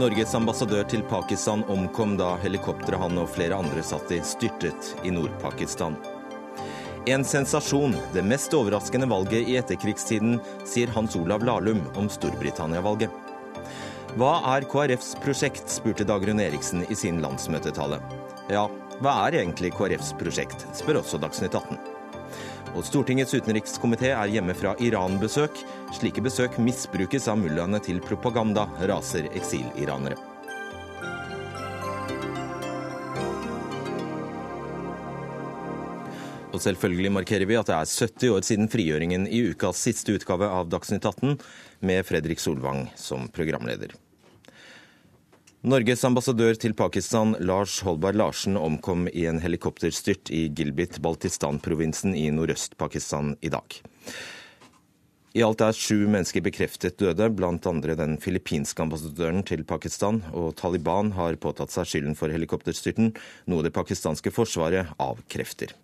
Norges ambassadør til Pakistan omkom da helikopteret han og flere andre satt i, styrtet i Nord-Pakistan. En sensasjon, det mest overraskende valget i etterkrigstiden, sier Hans Olav Lahlum om Storbritannia-valget. Hva er KrFs prosjekt, spurte Dagrun Eriksen i sin landsmøtetale. Ja, hva er egentlig KrFs prosjekt, spør også Dagsnytt 18. Og Stortingets utenrikskomité er hjemme fra Iran-besøk. Slike besøk misbrukes av mullaene til propaganda, raser eksiliranere. Og selvfølgelig markerer vi at det er 70 år siden frigjøringen i ukas siste utgave av Dagsnytt 18, med Fredrik Solvang som programleder. Norges ambassadør til Pakistan, Lars Holberg Larsen, omkom i en helikopterstyrt i Gilbit-Baltistan-provinsen i Nordøst-Pakistan i dag. I alt er sju mennesker bekreftet døde, blant andre den filippinske ambassadøren til Pakistan, og Taliban har påtatt seg skylden for helikopterstyrten, noe det pakistanske forsvaret avkrefter.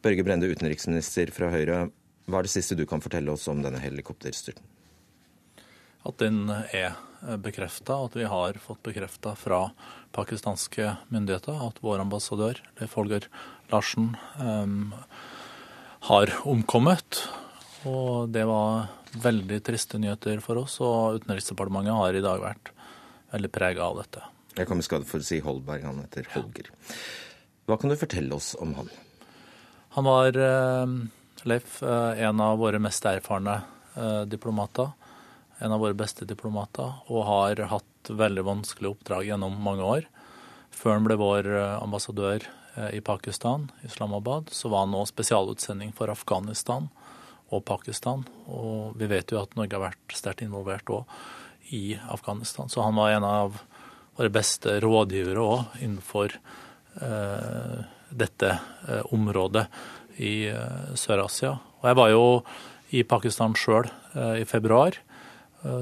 Børge Brende, utenriksminister fra Høyre. Hva er det siste du kan fortelle oss om denne helikopterstyrten? At den er bekrefta, at vi har fått bekrefta fra pakistanske myndigheter at vår ambassadør, Leif Holger Larsen, um, har omkommet. Og det var veldig triste nyheter for oss, og Utenriksdepartementet har i dag vært veldig prega av dette. Jeg kom i skade for å si Holberg, han heter Holger. Hva kan du fortelle oss om han? Han var, eh, Leif, eh, en av våre mest erfarne eh, diplomater. En av våre beste diplomater, og har hatt veldig vanskelige oppdrag gjennom mange år. Før han ble vår ambassadør i Pakistan, Islamabad, så var han nå spesialutsending for Afghanistan og Pakistan. Og vi vet jo at Norge har vært sterkt involvert òg i Afghanistan. Så han var en av våre beste rådgivere òg innenfor eh, dette eh, området i eh, Sør-Asia. Og jeg var jo i Pakistan sjøl eh, i februar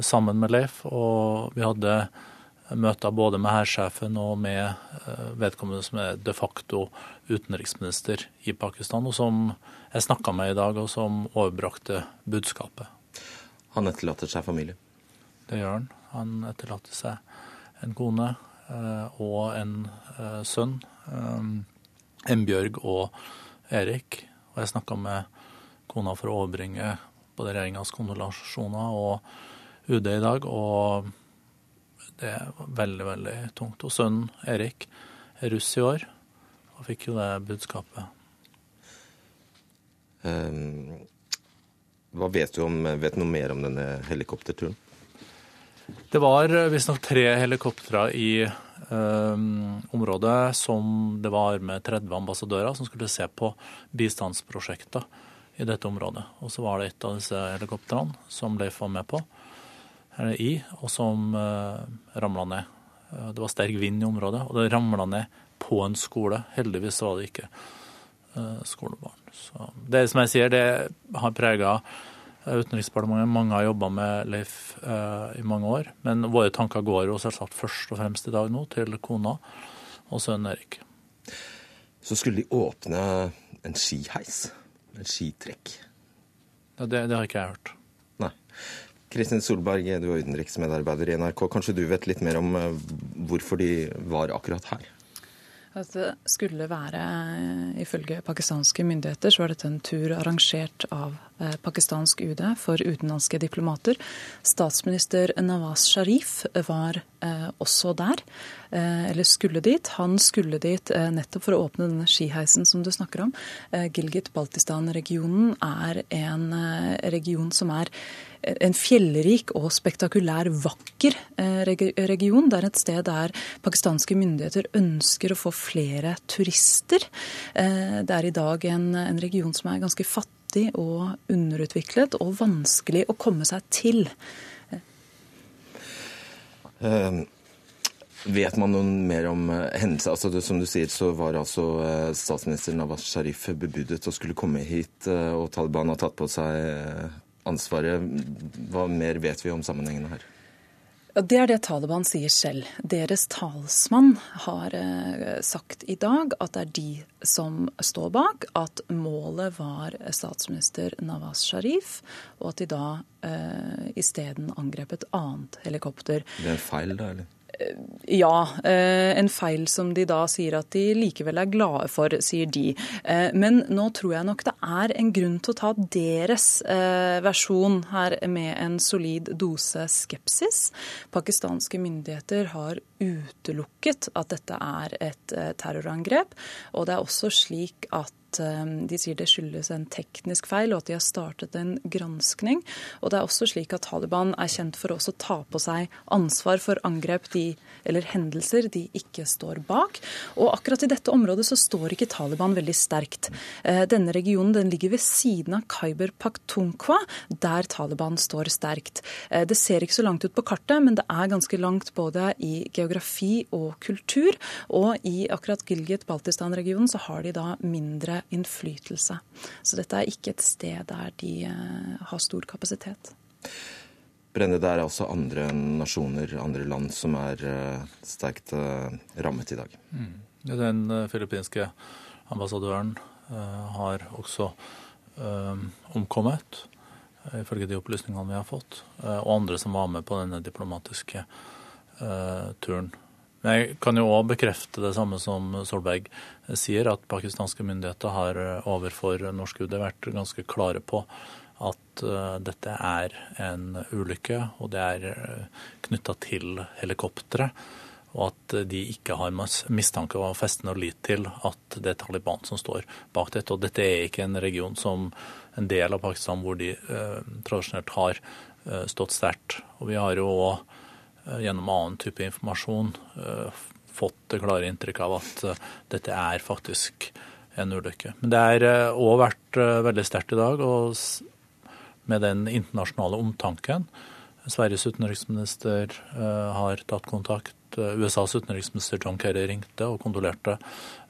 sammen med Leif, og vi hadde møter både med hærsjefen og med vedkommende som er de facto utenriksminister i Pakistan, og som jeg snakka med i dag, og som overbrakte budskapet. Han etterlater seg familie? Det gjør han. Han etterlater seg en kone og en sønn. Embjørg og Erik. Og jeg snakka med kona for å overbringe både regjeringas kondolasjoner og UD i dag, og det er veldig, veldig tungt. Og sønnen Erik er russ i år og fikk jo det budskapet. Um, hva vet du om, vet noe mer om denne helikopterturen? Det var visstnok tre helikoptre i Um, området som det var med 30 ambassadører som skulle se på bistandsprosjekter i dette området. Og så var det et av disse helikoptrene som Leif var med på, i, og som eh, ramla ned. Uh, det var sterk vind i området, og det ramla ned på en skole. Heldigvis var det ikke uh, skolebarn. Så det som jeg sier, det har prega Utenriksdepartementet. Mange har jobba med Leif eh, i mange år. Men våre tanker går jo selvsagt først og fremst i dag nå til kona og sønnen Erik. Så skulle de åpne en skiheis? En skitrekk? Ja, det, det har ikke jeg hørt. Nei. Kristin Solberg, du er utenriksmedarbeider i NRK. Kanskje du vet litt mer om eh, hvorfor de var akkurat her? At det skulle være, ifølge pakistanske myndigheter, så var dette en tur arrangert av pakistansk UD for utenlandske diplomater. Statsminister Nawaz Sharif var eh, også der, eh, eller skulle dit. Han skulle dit nettopp for å åpne denne skiheisen som du snakker om. Gilgit-Baltistan-regionen er en region som er en fjellrik og spektakulær, vakker eh, region. Det er et sted der pakistanske myndigheter ønsker å få flere turister. Eh, det er i dag en region som er ganske fattig og underutviklet, og vanskelig å komme seg til. Uh, vet man noe mer om hendelser? Altså, som du sier, så var altså statsminister Nawaz Sharif bebudet å skulle komme hit, og Taliban har tatt på seg ansvaret. Hva mer vet vi om sammenhengene her? Det er det Taliban sier selv. Deres talsmann har eh, sagt i dag at det er de som står bak, at målet var statsminister Nawaz Sharif, og at de da eh, isteden angrep et annet helikopter. Det er feil, da? eller? Ja, eh, en feil som de da sier at de likevel er glade for, sier de. Eh, men nå tror jeg nok det er en grunn til å ta deres eh, versjon her med en solid dose skepsis. Pakistanske myndigheter har utelukket at dette er et terrorangrep. Og det er også slik at Eh, de sier det skyldes en teknisk feil, og at de har startet en granskning. Og det er også slik at Taliban er kjent for å ta på seg ansvar for angrep de, eller hendelser de ikke står bak. Og akkurat i dette området så står ikke Taliban veldig sterkt. Eh, denne regionen den ligger ved siden av Khyber Pakhtunkhwa, der Taliban står sterkt. Eh, det ser ikke så langt ut på kartet, men det er ganske langt både i geografi og kultur. Og i akkurat Gilgit-Baltistan-regionen så har de da mindre innflytelse. Så dette er ikke et sted der de eh, har stor kapasitet. Brenne, det er altså andre nasjoner, andre land, som er uh, sterkt uh, rammet i dag. Mm. Den filippinske ambassadøren har også omkommet, ifølge de opplysningene vi har fått. og andre som var med på denne diplomatiske turen. Men jeg kan jo òg bekrefte det samme som Solberg sier, at pakistanske myndigheter har overfor norsk UD vært ganske klare på at uh, dette er en ulykke, og det er eh, knytta til helikopteret. Og at de ikke har mistanke og feste noe lit til at det er Taliban som står bak dette. Og dette er ikke en region som en del av Pakistan hvor de eh, tradisjonelt har stått sterkt. Og vi har jo òg Eh, gjennom annen type informasjon eh, fått det klare inntrykk av at eh, dette er faktisk en ulykke. Men det har òg vært veldig sterkt i dag, og med den internasjonale omtanken. Sveriges utenriksminister har tatt kontakt. USAs utenriksminister John Kerry ringte og kondolerte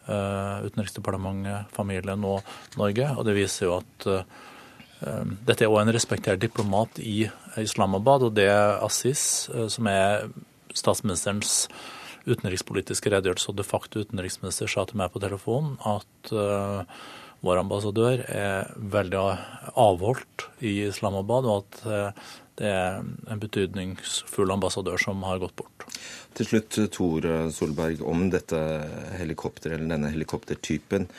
Utenriksdepartementet, familien og Norge. Og det viser jo at dette er òg en respektert diplomat i Islamabad, og det Aziz, eh, som er statsministerens utenrikspolitiske redegjørelse og de facto utenriksminister, sa til meg på telefonen at uh, vår ambassadør er veldig avholdt i Islamabad, og at uh, det er en betydningsfull ambassadør som har gått bort. Til slutt, Tor Solberg, om dette helikopteret, eller denne helikoptertypen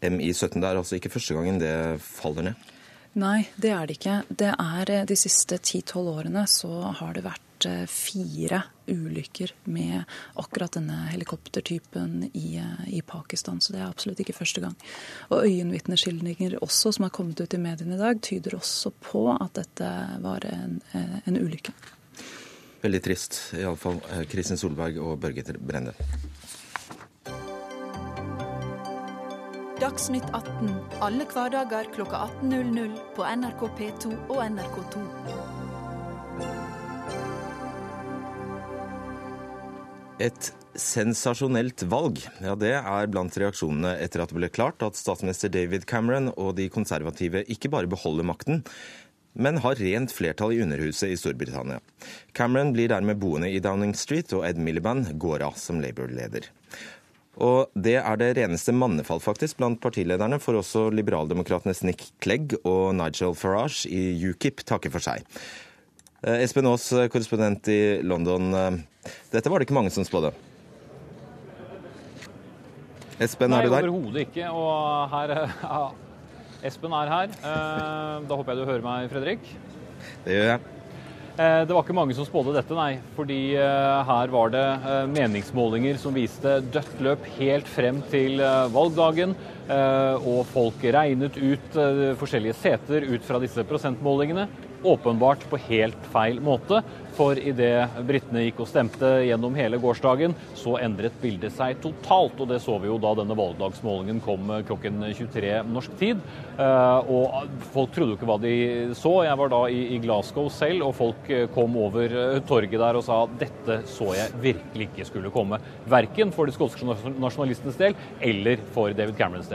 MI-17. Det er altså ikke første gangen det faller ned? Nei, det er det ikke. Det er eh, De siste ti-tolv årene så har det vært eh, fire ulykker med akkurat denne helikoptertypen i, eh, i Pakistan. Så det er absolutt ikke første gang. Og øyenvitneskildringer også som har kommet ut i mediene i dag, tyder også på at dette var en, en ulykke. Veldig trist, iallfall. Kristin Solberg og Børge Brende. Dagsnytt 18 alle hverdager kl 18.00 på NRK P2 og NRK2. Et sensasjonelt valg. Ja, Det er blant reaksjonene etter at det ble klart at statsminister David Cameron og de konservative ikke bare beholder makten, men har rent flertall i Underhuset i Storbritannia. Cameron blir dermed boende i Downing Street, og Ed Miliband går av som Labour-leder. Og det er det reneste mannefall faktisk blant partilederne, for også liberaldemokratenes Nick Clegg og Nigel Farage i UKIP takker for seg. Eh, Espen Aas, korrespondent i London. Eh, dette var det ikke mange som spådde? Espen, Nei, er du der? Nei, overhodet ikke. Og her ja, Espen er her. Eh, da håper jeg du hører meg, Fredrik? Det gjør jeg. Eh, det var ikke mange som spådde dette, nei. Fordi eh, her var det eh, meningsmålinger som viste dødt løp helt frem til valgdagen. Og folk regnet ut forskjellige seter ut fra disse prosentmålingene. Åpenbart på helt feil måte. For idet britene gikk og stemte gjennom hele gårsdagen, så endret bildet seg totalt. Og det så vi jo da denne valgdagsmålingen kom klokken 23 norsk tid. Eh, og folk trodde jo ikke hva de så. Jeg var da i Glasgow selv, og folk eh, kom over eh, torget der og sa dette så jeg virkelig ikke skulle komme. Verken for de skotske nasjonalistenes del eller for David Camerons del.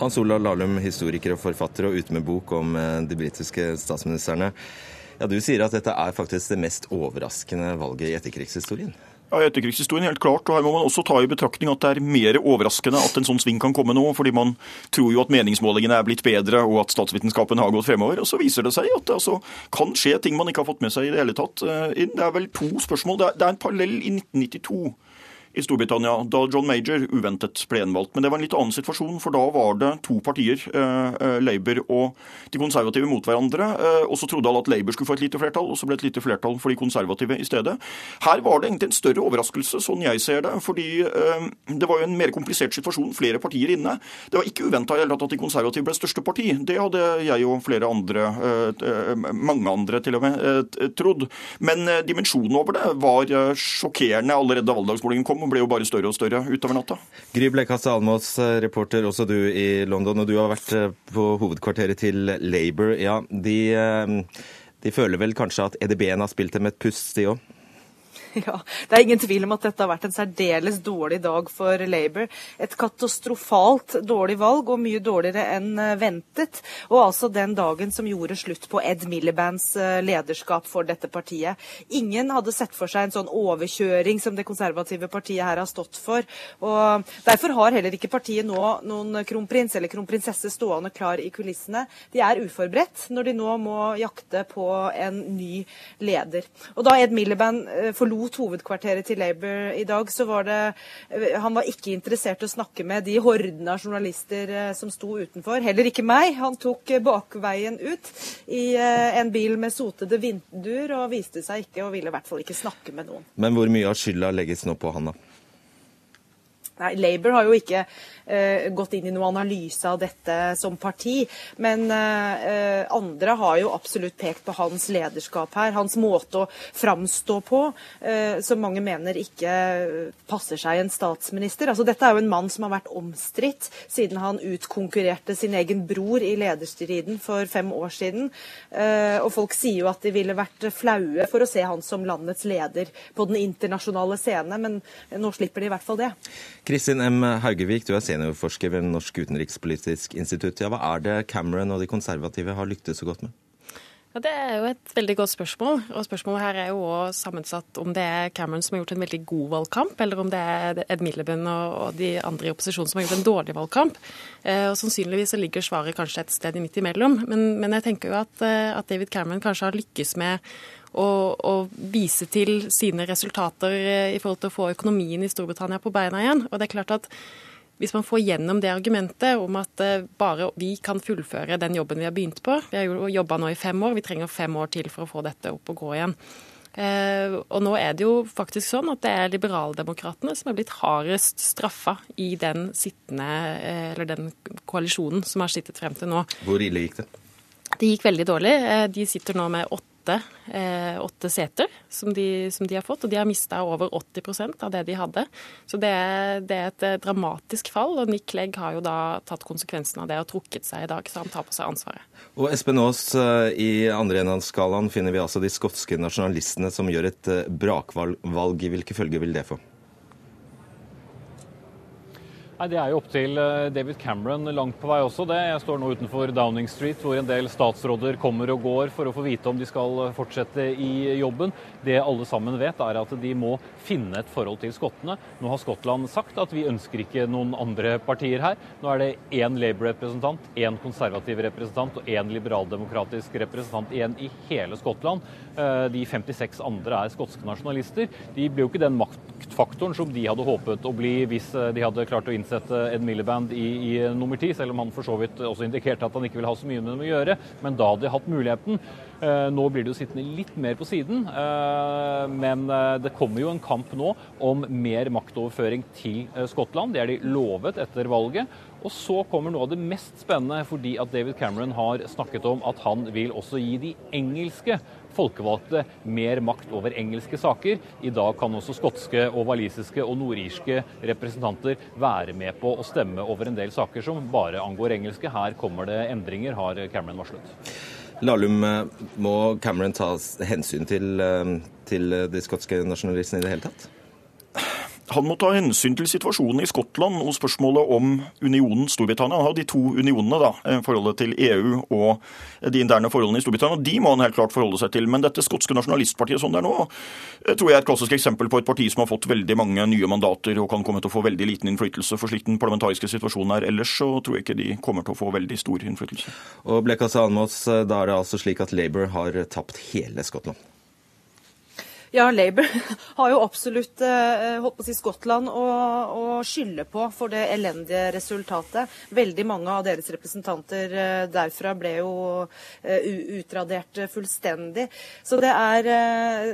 Hans Olav Lahlum, historiker og forfatter, og ute med bok om de britiske statsministrene. Ja, Du sier at dette er faktisk det mest overraskende valget i etterkrigshistorien? Ja, i etterkrigshistorien helt klart, og Her må man også ta i betraktning at det er mer overraskende at en sånn sving kan komme nå. fordi Man tror jo at meningsmålingene er blitt bedre og at statsvitenskapen har gått fremover. og Så viser det seg at det altså kan skje ting man ikke har fått med seg i det hele tatt. Eh, det er vel to spørsmål. Det er en parallell i 1992 i Storbritannia da John Major uventet ble gjenvalgt. Men det var en litt annen situasjon, for da var det to partier, eh, eh, Labour og de konservative, mot hverandre. Eh, og så trodde alle at Labour skulle få et lite flertall, og så ble det et lite flertall for de konservative i stedet. Her var det egentlig en større overraskelse, sånn jeg ser det. Fordi eh, det var jo en mer komplisert situasjon, flere partier inne. Det var ikke uventa at de konservative ble største parti. Det hadde jeg og flere andre, eh, eh, mange andre til og med, trodd. Men dimensjonen over det var sjokkerende allerede da valgdagsmålingen kom ble jo bare større og større utover natta. Gry Blekastad Almås, eh, reporter også du i London, og du har vært eh, på hovedkvarteret til Labour. Ja, de, eh, de føler vel kanskje at EDB-en har spilt dem et pust, de òg? Ja, Det er ingen tvil om at dette har vært en særdeles dårlig dag for Labour. Et katastrofalt dårlig valg, og mye dårligere enn eh, ventet. Og altså den dagen som gjorde slutt på Ed Milibands eh, lederskap for dette partiet. Ingen hadde sett for seg en sånn overkjøring som det konservative partiet her har stått for. Og Derfor har heller ikke partiet nå noen kronprins eller kronprinsesse stående klar i kulissene. De er uforberedt når de nå må jakte på en ny leder. Og da Ed Miliband eh, forlot mot hovedkvarteret til Labour i dag, så var det eh, Han var ikke interessert i å snakke med de hordene av journalister eh, som sto utenfor. Heller ikke meg. Han tok eh, bakveien ut i en bil med sotede vinduer og viste seg ikke og ville i hvert fall ikke snakke med noen. Men hvor mye av skylda legges nå på han, da? Nei, Labour har jo ikke uh, gått inn i noen analyse av dette som parti, men uh, andre har jo absolutt pekt på hans lederskap her. Hans måte å framstå på, uh, som mange mener ikke passer seg en statsminister. Altså, dette er jo en mann som har vært omstridt siden han utkonkurrerte sin egen bror i lederstriden for fem år siden. og folk sier jo at de ville vært flaue for å se han som landets leder på den internasjonale scene, men nå slipper de i hvert fall det. Kristin M. Haugevik, du er seniorforsker ved Norsk utenrikspolitisk institutt. Ja, hva er det Cameron og de konservative har lyktes så godt med? Ja, Det er jo et veldig godt spørsmål. Og spørsmålet her er jo også sammensatt om det er Cameron som har gjort en veldig god valgkamp, eller om det er Ed Miliband og de andre i opposisjonen som har gjort en dårlig valgkamp. Eh, og Sannsynligvis så ligger svaret kanskje et sted midt imellom. Men, men jeg tenker jo at, eh, at David Cameron kanskje har lykkes med å, å, vise til sine resultater eh, i forhold til å få økonomien i Storbritannia på beina igjen. Og det er klart at hvis man får gjennom det argumentet om at eh, bare vi kan fullføre den jobben vi har begynt på Vi har jo jobba nå i fem år, vi trenger fem år til for å få dette opp og gå igjen. Eh, og nå er det jo faktisk sånn at det er liberaldemokratene som er blitt hardest straffa i den sittende, eh, eller den koalisjonen som har sittet frem til nå. Hvor ille gikk det? Det gikk veldig dårlig. Eh, de sitter nå med åtte åtte, eh, åtte seter som de, som de, har fått, og de har mista over 80% av det de hadde. Så det, det, er et eh, dramatisk fall, og Nick Clegg har jo da tatt konsekvensen av det og trukket seg i dag, så han tar på seg ansvaret. Og Espen Aas, eh, i andre enden av skalaen finner vi altså de skotske nasjonalistene som gjør et brakvalg brakvalg. Hvilke følger vil det få? Nei, Det er jo opp til eh, David Cameron langt på vei også. det. Jeg står nå utenfor Downing Street, hvor en del statsråder kommer og går for å få vite om de skal eh, fortsette i jobben. Det alle sammen vet, er at de må finne et forhold til skottene. Nå har Skottland sagt at vi ønsker ikke noen andre partier her. Nå er det én Labour-representant, én konservativ representant og én liberaldemokratisk representant igjen i hele Skottland. Eh, de 56 andre er skotske nasjonalister. De ble jo ikke den maktfaktoren som de hadde håpet å bli hvis de hadde klart å innsette Ed Miliband i, i nummer ti, selv om han for så vidt også indikerte at han ikke ville ha så mye med dem å gjøre. Men da hadde de hatt muligheten. Eh, nå blir det jo sittende litt mer på siden, eh, men eh, det kommer jo en kamp nå om mer maktoverføring til Skottland. Det er de lovet etter valget. Og så kommer noe av det mest spennende, fordi at David Cameron har snakket om at han vil også gi de engelske folkevalgte mer makt over engelske saker. I dag kan også skotske og walisiske og nordirske representanter være med på å stemme over en del saker som bare angår engelske. Her kommer det endringer, har Cameron varslet. Lahlum, må Cameron ta hensyn til, eh, til de skotske nasjonalistene i det hele tatt? Han må ta hensyn til situasjonen i Skottland og spørsmålet om unionen Storbritannia. Han har de to unionene, da, eh, forholdet til EU og de interne forholdene i Storbritannia. De må han helt klart forholde seg til. Men dette skotske nasjonalistpartiet sånn det er nå, eh, tror jeg er et klassisk eksempel på et parti som har fått veldig mange nye mandater og kan komme til å få veldig liten innflytelse. For slik den parlamentariske situasjonen er ellers, så tror jeg ikke de kommer til å få veldig stor innflytelse. Og Blekasa Almås, da er det altså slik at Labour har tapt hele Skottland? Ja, Labour har jo absolutt eh, holdt på å si Skottland å, å, skylde på for det elendige resultatet. Veldig mange av deres representanter eh, derfra ble jo eh, utradert fullstendig. Så det er,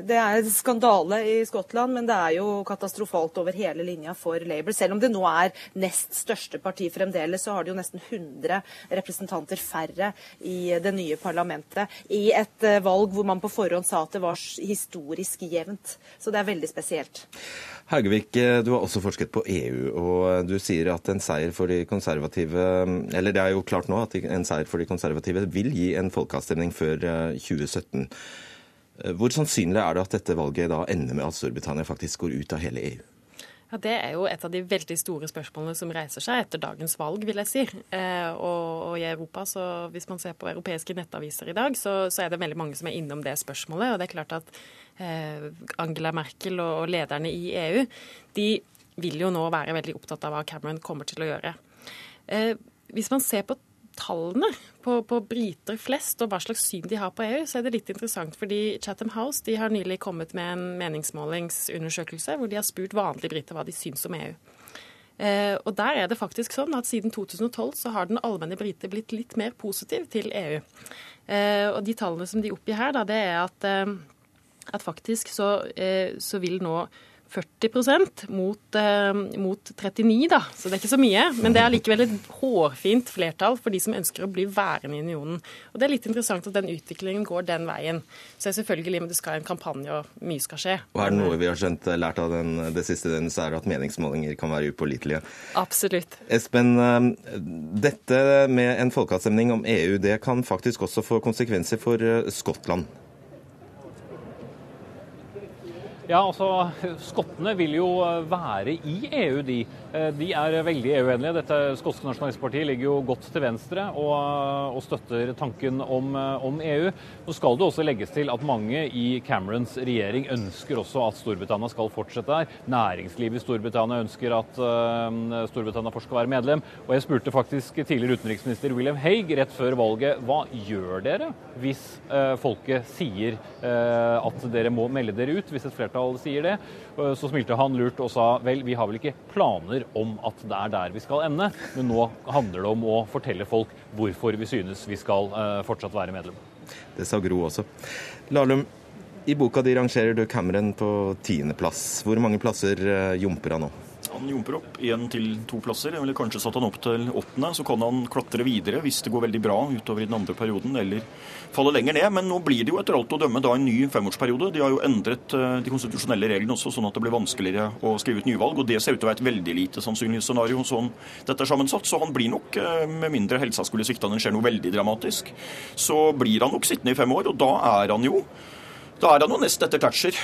det er skandale i Skottland, men det er jo katastrofalt over hele linja for Labour. Selv om det nå er nest største parti fremdeles, så har det jo nesten 100 representanter færre i det nye parlamentet. I et valg hvor man på forhånd sa at det var historisk jevnt. Så det er veldig spesielt. Haugevik, du har også forsket på EU, og du sier at en seier for de konservative Eller det er jo klart nå at en seier for de konservative vil gi en folkeavstemning før 2017. Eh, Hvor sannsynlig er det at dette valget da ender med at Storbritannia faktisk går ut av hele EU? Ja, Det er jo et av de veldig store spørsmålene som reiser seg etter dagens valg, vil jeg si. Eh, og, og, i Europa, så hvis man ser på europeiske nettaviser i dag, så, så, er det veldig mange som er innom det spørsmålet. Og det er klart at eh, Angela Merkel og lederne i EU, de vil jo nå være veldig opptatt av hva Cameron kommer til å gjøre. Eh, hvis man ser på tallene på, på, briter flest og hva slags syn de har på EU, så er det litt interessant. fordi Chatham House de har nylig kommet med en meningsmålingsundersøkelse hvor de har spurt vanlige briter hva de syns om EU. Eh, og der er det faktisk sånn at Siden 2012 så har den allmenne brite blitt litt mer positiv til EU. Eh, og De tallene som de oppgir her, da, det er at, eh, at faktisk så, eh, så vil nå 40 mot, eh, mot 39, da. Så det er ikke så mye. Men det er likevel et hårfint flertall for de som ønsker å bli værende i unionen. Og det er litt interessant at den utviklingen går den veien. Så er selvfølgelig men det skal en kampanje, og mye skal skje. Og er det noe vi har skjønt eh, lært av den, det siste, den, så er det at meningsmålinger kan være upålitelige. Absolutt. Espen, eh, dette med en folkeavstemning om EU, det kan faktisk også få konsekvenser for Skottland. Ja, altså, Skottene vil jo være i EU, de. Eh, de er veldig EU-vennlige. Dette skotske nasjonalistpartiet ligger jo godt til venstre og, og støtter tanken om, om, EU. Nå skal det også legges til at mange i Camerons regjering ønsker også at Storbritannia skal fortsette her. Næringslivet i Storbritannia ønsker at uh, Storbritannia fortsatt skal være medlem. Og jeg spurte faktisk tidligere utenriksminister William Haig rett før valget hva gjør dere hvis uh, folket sier uh, at dere må melde dere ut, hvis et flertall flertall sier det. Så smilte han lurt og sa vel, vi har vel ikke planer om at det er der vi skal ende, men nå handler det om å fortelle folk hvorfor vi synes vi skal fortsatt være medlem. Det sa Gro også. Lahlum, i boka di rangerer du Cameron på tiendeplass. Hvor mange plasser jumper han nå? Han jumper opp én til to plasser. eller kanskje satt han opp til åttende. Så kan han klatre videre hvis det går veldig bra utover i den andre perioden, eller falle lenger ned. Men nå blir det jo etter alt å dømme da en ny femårsperiode. De har jo endret eh, de konstitusjonelle reglene også, sånn at det blir vanskeligere å skrive ut nyvalg. Og det ser ut til å være et veldig lite sannsynlig scenario sånn dette er sammensatt. Så han blir nok, eh, med mindre helsa skulle svikte han skjer noe veldig dramatisk, så blir han nok sittende i fem år. Og da er han jo da er han jo nest etter Thatcher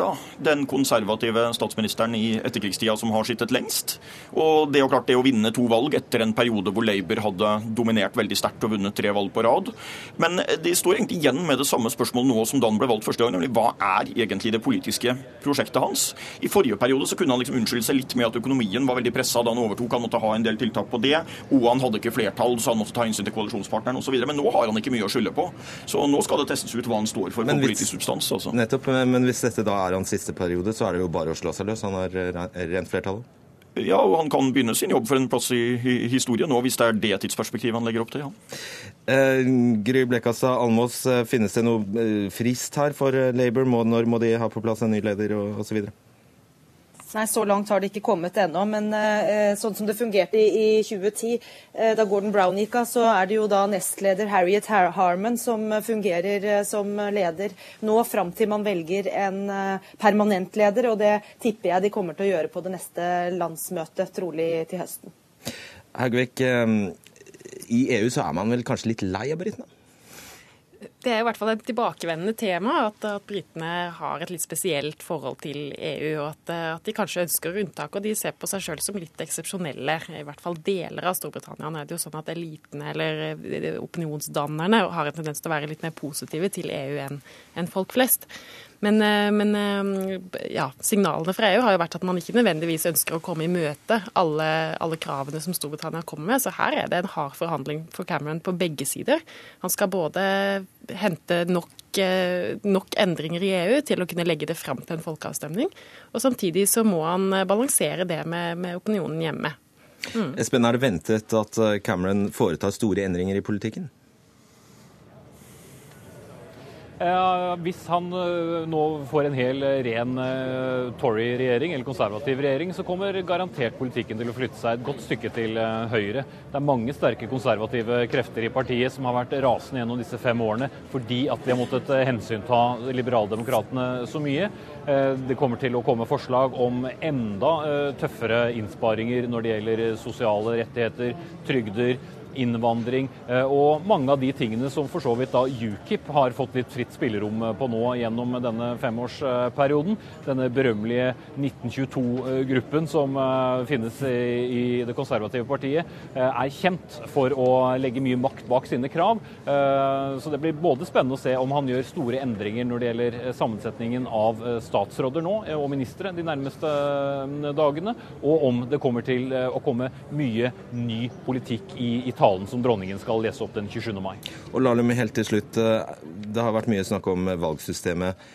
da, den konservative statsministeren i etterkrigstida som har sittet lengst. Og det er jo klart det å vinne to valg etter en periode hvor Labour hadde dominert veldig sterkt og vunnet tre valg på rad. Men de står egentlig igjen med det samme spørsmålet nå som da han ble valgt første gang, nemlig hva er egentlig det politiske prosjektet hans? I forrige periode så kunne han liksom unnskylde seg litt med at økonomien var veldig pressa da han overtok, han måtte ha en del tiltak på det, og han hadde ikke flertall, så han måtte ta hensyn til koalisjonspartneren osv. Men nå har han ikke mye å skylde på. Så nå skal det testes ut hva han står for på politisk substans. Altså. Nettopp, men hvis dette da er hans siste periode, så er det jo bare å slå seg løs. Han har eh, rent flertallet. Ja, og han kan begynne sin jobb for en plass i historien nå, hvis det er det tidsperspektivet han legger opp til. ja. Eh, Gry Blekastad Almås, eh, finnes det noe eh, frist her for Labour? Når må de ha på plass en ny leder og osv.? Nei, Så langt har det ikke kommet ennå. Men eh, sånn som det fungerte i, i 2010, eh, da Gordon Brown gikk av, så er det jo da nestleder Harriet Harman som fungerer eh, som leder nå fram til man velger en eh, permanent leder. Og det tipper jeg de kommer til å gjøre på det neste landsmøtet, trolig til høsten. Haugvik, eh, i EU så er man vel kanskje litt lei av britene? Det er i hvert fall et tilbakevendende tema at, at britene har et litt spesielt forhold til EU, og at, at de kanskje ønsker unntak. Og de ser på seg sjøl som litt eksepsjonelle, i hvert fall deler av Storbritannia. Nå er det jo sånn at elitene eller eh, opinionsdannerne har en tendens til å være litt mer positive til EU enn en folk flest. Men, eh, men, eh, ja, signalene fra EU har jo vært at man ikke nødvendigvis ønsker å komme i møte alle, alle, kravene som Storbritannia kommer med. Så her er det en hard forhandling for Cameron på begge sider. Han skal både hente nok, eh, nok endringer i EU til å kunne legge det fram til en folkeavstemning, og samtidig så må han balansere det med, med opinionen hjemme. Mm. Espen, er det ventet at Cameron foretar store endringer i politikken? Hvis han eh, nå får en hel eh, ren eh, Tory-regjering, eller konservativ regjering, så kommer garantert politikken til å flytte seg et godt stykke til høyre. Det er mange sterke konservative krefter i partiet som har vært rasende gjennom disse fem årene fordi at de har måttet hensynta liberaldemokratene så mye. Det kommer til å komme forslag om enda tøffere innsparinger når det gjelder sosiale rettigheter, trygder innvandring eh, og mange av de tingene som for så vidt da UKIP har fått litt fritt spillerom eh, på nå gjennom denne femårsperioden. Denne berømmelige 1922-gruppen som eh, finnes i det konservative partiet, er kjent for å legge mye makt bak sine krav. Så det blir både spennende å se om han gjør store endringer når det gjelder sammensetningen av statsråder nå og ministre de nærmeste dagene, og om det kommer til å komme mye ny politikk i Italia talen som dronningen skal lese opp den 27. mai. Og Lahlum, helt til slutt. Eh, det har vært mye snakk om valgsystemet.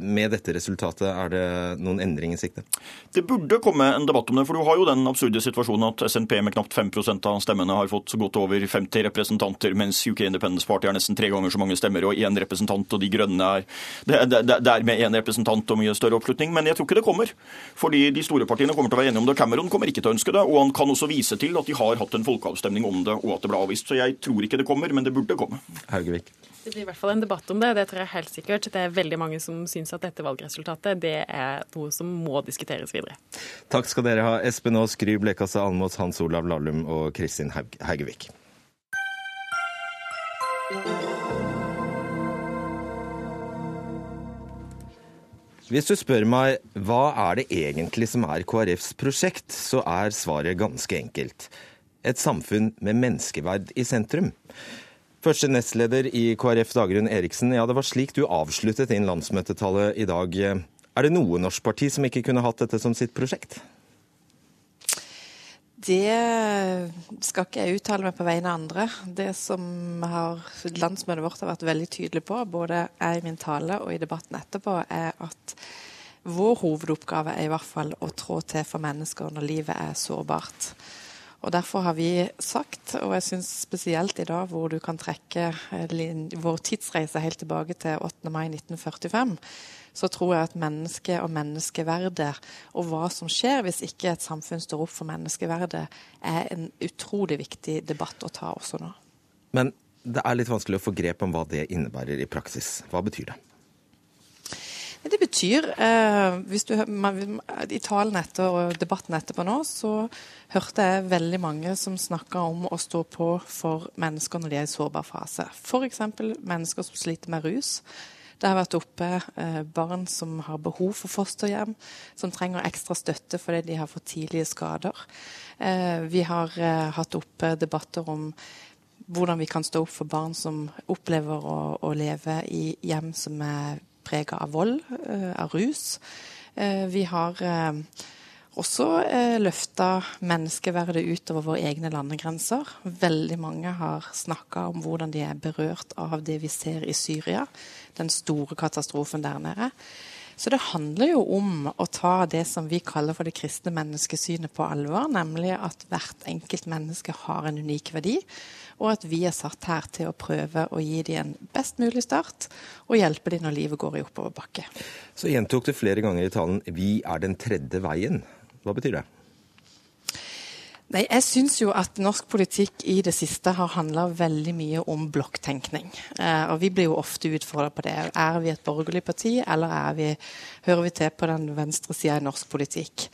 Med dette resultatet, er det noen endring i sikte? Det burde komme en debatt om det. for Du har jo den absurde situasjonen at SNP med knapt 5% av stemmene har fått så godt over 50 representanter, mens UK Independence Party har nesten tre ganger så mange stemmer og én representant, og De grønne er det, det, det er med én representant og mye større oppslutning. Men jeg tror ikke det kommer. Fordi de store partiene kommer til å være enige om det. Cameron kommer ikke til å ønske det. Og han kan også vise til at de har hatt en folkeavstemning om det, og at det ble avvist. Så jeg tror ikke det kommer, men det burde komme. Haugevik. Det blir i hvert fall en debatt om det, det tror jeg helt sikkert. Det er veldig mange som syns at dette valgresultatet det er noe som må diskuteres videre. Takk skal dere ha, Espen Aas, Gry Blekastad Almås, Hans Olav Lahlum og Kristin Haugevik. Hvis du spør meg hva er det egentlig som er KrFs prosjekt, så er svaret ganske enkelt. Et samfunn med menneskeverd i sentrum. Første nestleder i KrF, Dagrun Eriksen. Ja, det var slik du avsluttet din landsmøtetale i dag. Er det noe norsk parti som ikke kunne hatt dette som sitt prosjekt? Det skal ikke jeg uttale meg på vegne av andre. Det som har, landsmøtet vårt har vært veldig tydelig på, både jeg i min tale og i debatten etterpå, er at vår hovedoppgave er i hvert fall å trå til for mennesker når livet er sårbart. Og Derfor har vi sagt, og jeg syns spesielt i dag hvor du kan trekke vår tidsreise helt tilbake til 8. mai 1945, så tror jeg at mennesket og menneskeverdet og hva som skjer hvis ikke et samfunn står opp for menneskeverdet, er en utrolig viktig debatt å ta også nå. Men det er litt vanskelig å få grep om hva det innebærer i praksis. Hva betyr det? Det betyr eh, hvis du, man, I talen etter og debatten etterpå nå, så hørte jeg veldig mange som snakka om å stå på for mennesker når de er i sårbar fase. F.eks. mennesker som sliter med rus. Det har vært oppe eh, barn som har behov for fosterhjem, som trenger ekstra støtte fordi de har fått tidlige skader. Eh, vi har eh, hatt oppe debatter om hvordan vi kan stå opp for barn som opplever å, å leve i hjem som er prega av vold, eh, av rus. Eh, vi har eh, også løfta menneskeverdet utover våre egne landegrenser. Veldig mange har snakka om hvordan de er berørt av det vi ser i Syria, den store katastrofen der nede. Så det handler jo om å ta det som vi kaller for det kristne menneskesynet på alvor, nemlig at hvert enkelt menneske har en unik verdi, og at vi er satt her til å prøve å gi dem en best mulig start, og hjelpe dem når livet går i oppoverbakke. Så gjentok du flere ganger i talen 'vi er den tredje veien'. Hva betyr det? Nei, Jeg syns jo at norsk politikk i det siste har handla veldig mye om blokktenkning. Eh, og vi blir jo ofte utfordra på det. Er vi et borgerlig parti, eller vi, hører vi til på den venstre sida i norsk politikk?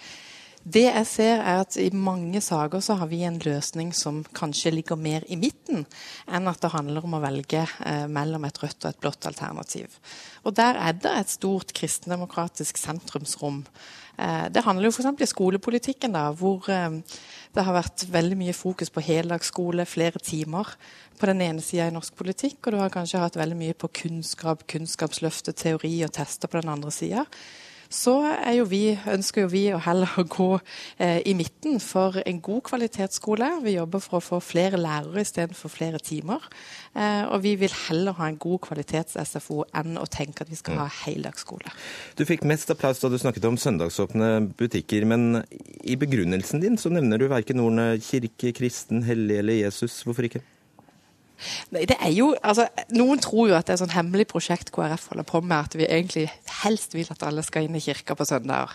Det jeg ser er at I mange saker så har vi en løsning som kanskje ligger mer i midten enn at det handler om å velge eh, mellom et rødt og et blått alternativ. Og Der er det et stort kristendemokratisk sentrumsrom. Eh, det handler jo f.eks. i skolepolitikken, da, hvor eh, det har vært veldig mye fokus på heldagsskole, flere timer på den ene sida i norsk politikk, og du har kanskje hatt veldig mye på kunnskap, kunnskapsløftet, teori og tester på den andre sida så jo vi, ønsker jo vi å heller gå eh, i midten for en god kvalitetsskole. Vi jobber for å få flere lærere istedenfor flere timer. Eh, og vi vil heller ha en god kvalitets-SFO enn å tenke at vi skal ha mm. heldagsskole. Du fikk mest applaus da du snakket om søndagsåpne butikker, men i begrunnelsen din så nevner du verken ordene kirke, kristen, hellig eller Jesus. Hvorfor ikke? Nei, det er jo, altså, Noen tror jo at det er sånn hemmelig prosjekt KrF holder på med, at vi egentlig helst vil at alle skal inn i kirka på søndager.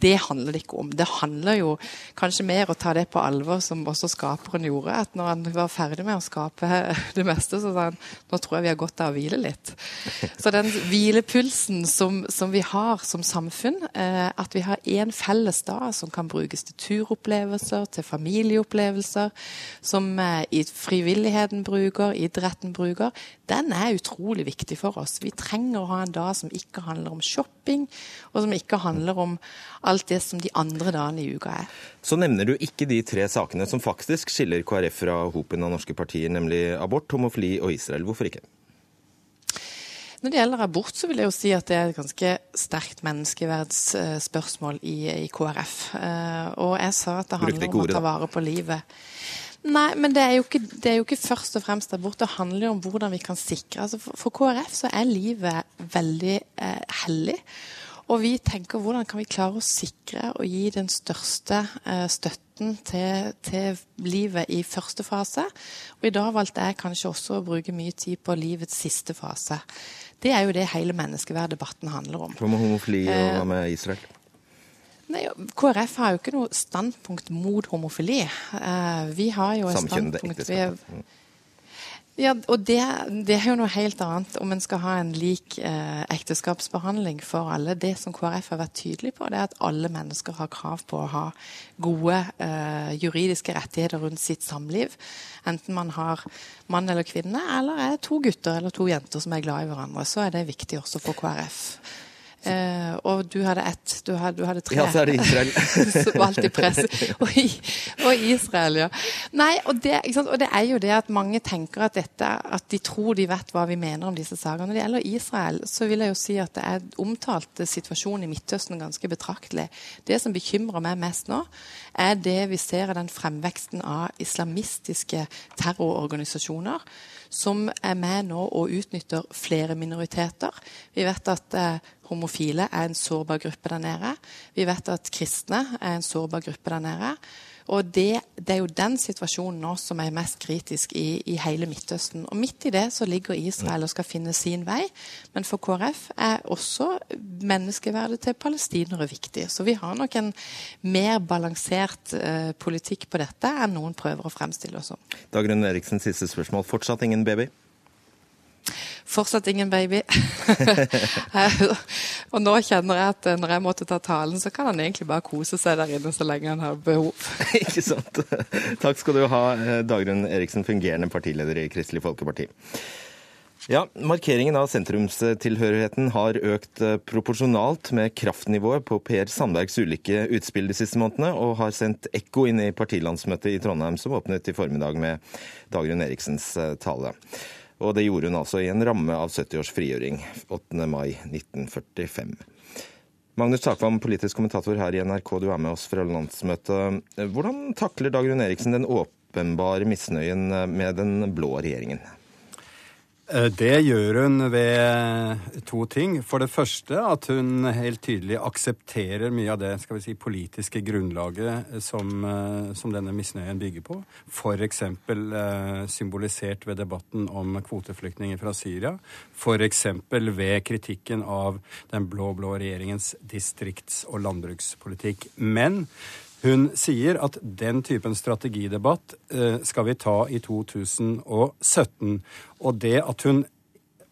Det handler det ikke om. Det handler jo kanskje mer å ta det på alvor, som også skaperen gjorde. At når han var ferdig med å skape det meste, så sa han nå tror jeg vi har godt av å hvile litt. Så den hvilepulsen som, som vi har som samfunn, eh, at vi har én felles dag som kan brukes til turopplevelser, til familieopplevelser, som eh, i frivilligheten bruker bruker, idretten bruker, den er utrolig viktig for oss. Vi trenger å ha en dag som ikke handler om shopping, og som ikke handler om alt det som de andre dagene i uka er. Så nevner du ikke de tre sakene som faktisk skiller KrF fra hopen av norske partier, nemlig abort, homofili og Israel. Hvorfor ikke? Når det gjelder abort, så vil jeg jo si at det er et ganske sterkt menneskeverdsspørsmål i, i KrF. Eh, og jeg sa at det handler om å ta vare på livet. Nei, men det er, ikke, det er, jo ikke, først og fremst abort. Det handler jo om hvordan vi kan sikre altså for, for, KrF så er livet veldig eh, hellig. Og vi tenker hvordan kan vi klare å sikre og gi den største eh, støtten til, til, livet i første fase. Og i dag valgte jeg kanskje også å bruke mye tid på livets siste fase. Det er jo det hele menneskeverddebatten handler om. Hva med homofili og hva med Israel? Nei, KrF har jo ikke noe standpunkt mot homofili. Uh, vi har jo et standpunkt vi er, ja, og det, det, er jo noe helt annet om en skal ha en lik eh, ekteskapsbehandling for alle. Det som KrF har vært tydelig på, det er at alle mennesker har krav på å ha gode eh, juridiske rettigheter rundt sitt samliv. Enten man har mann eller kvinne, eller er to gutter eller to jenter som er glad i hverandre. Så er det viktig også for KrF. Eh, og du hadde ett. Du hadde, du hadde tre. Ja, så er det Israel. Som alltid press. Og, og, Israel, ja. Nei, og det, og det, er jo det at mange tenker at dette At de tror de vet hva vi mener om disse sakene. Når det gjelder Israel, så vil jeg jo si at det er omtalt situasjonen i Midtøsten ganske betraktelig. Det som bekymrer meg mest nå, er det vi ser av den fremveksten av islamistiske terrororganisasjoner som er med nå og utnytter flere minoriteter. Vi vet at eh, homofile er en sårbar gruppe der nede. Vi vet at kristne er en sårbar gruppe der nede. Og det, det, er jo den situasjonen nå som er mest kritisk i, i, hele Midtøsten. Og midt i det så ligger Israel og skal finne sin vei. Men for KrF er også menneskeverdet til palestinere viktig. Så vi har nok en mer balansert eh, politikk på dette enn noen prøver å fremstille oss som. Dagrun Eriksen, siste spørsmål. Fortsatt ingen baby? Fortsatt ingen baby. og nå kjenner jeg at når jeg måtte ta talen, så kan han egentlig bare kose seg der inne så lenge han har behov. Ikke sant. Takk skal du ha, Dagrun Eriksen, fungerende partileder i Kristelig Folkeparti. Ja, Markeringen av sentrumstilhørigheten har økt proporsjonalt med kraftnivået på Per Sandbergs ulike utspill de siste månedene, og har sendt ekko inn i partilandsmøtet i Trondheim, som åpnet i formiddag med Dagrun Eriksens tale. Og det gjorde hun altså i en ramme av 70 års frigjøring 8. mai 1945. Magnus Takvam, politisk kommentator her i NRK, du er med oss fra landsmøtet. Hvordan takler Dagrun Eriksen den åpenbare misnøyen med den blå regjeringen? Eh, det gjør hun ved to ting. For det første at hun helt tydelig aksepterer mye av det skal vi si, politiske grunnlaget som, eh, som denne misnøyen bygger på. F.eks. Eh, symbolisert ved debatten om kvoteflyktninger fra Syria. F.eks. ved kritikken av den blå-blå regjeringens distrikts- og landbrukspolitikk. Men hun sier at den typen strategidebatt eh, skal vi ta i 2017. Og det at hun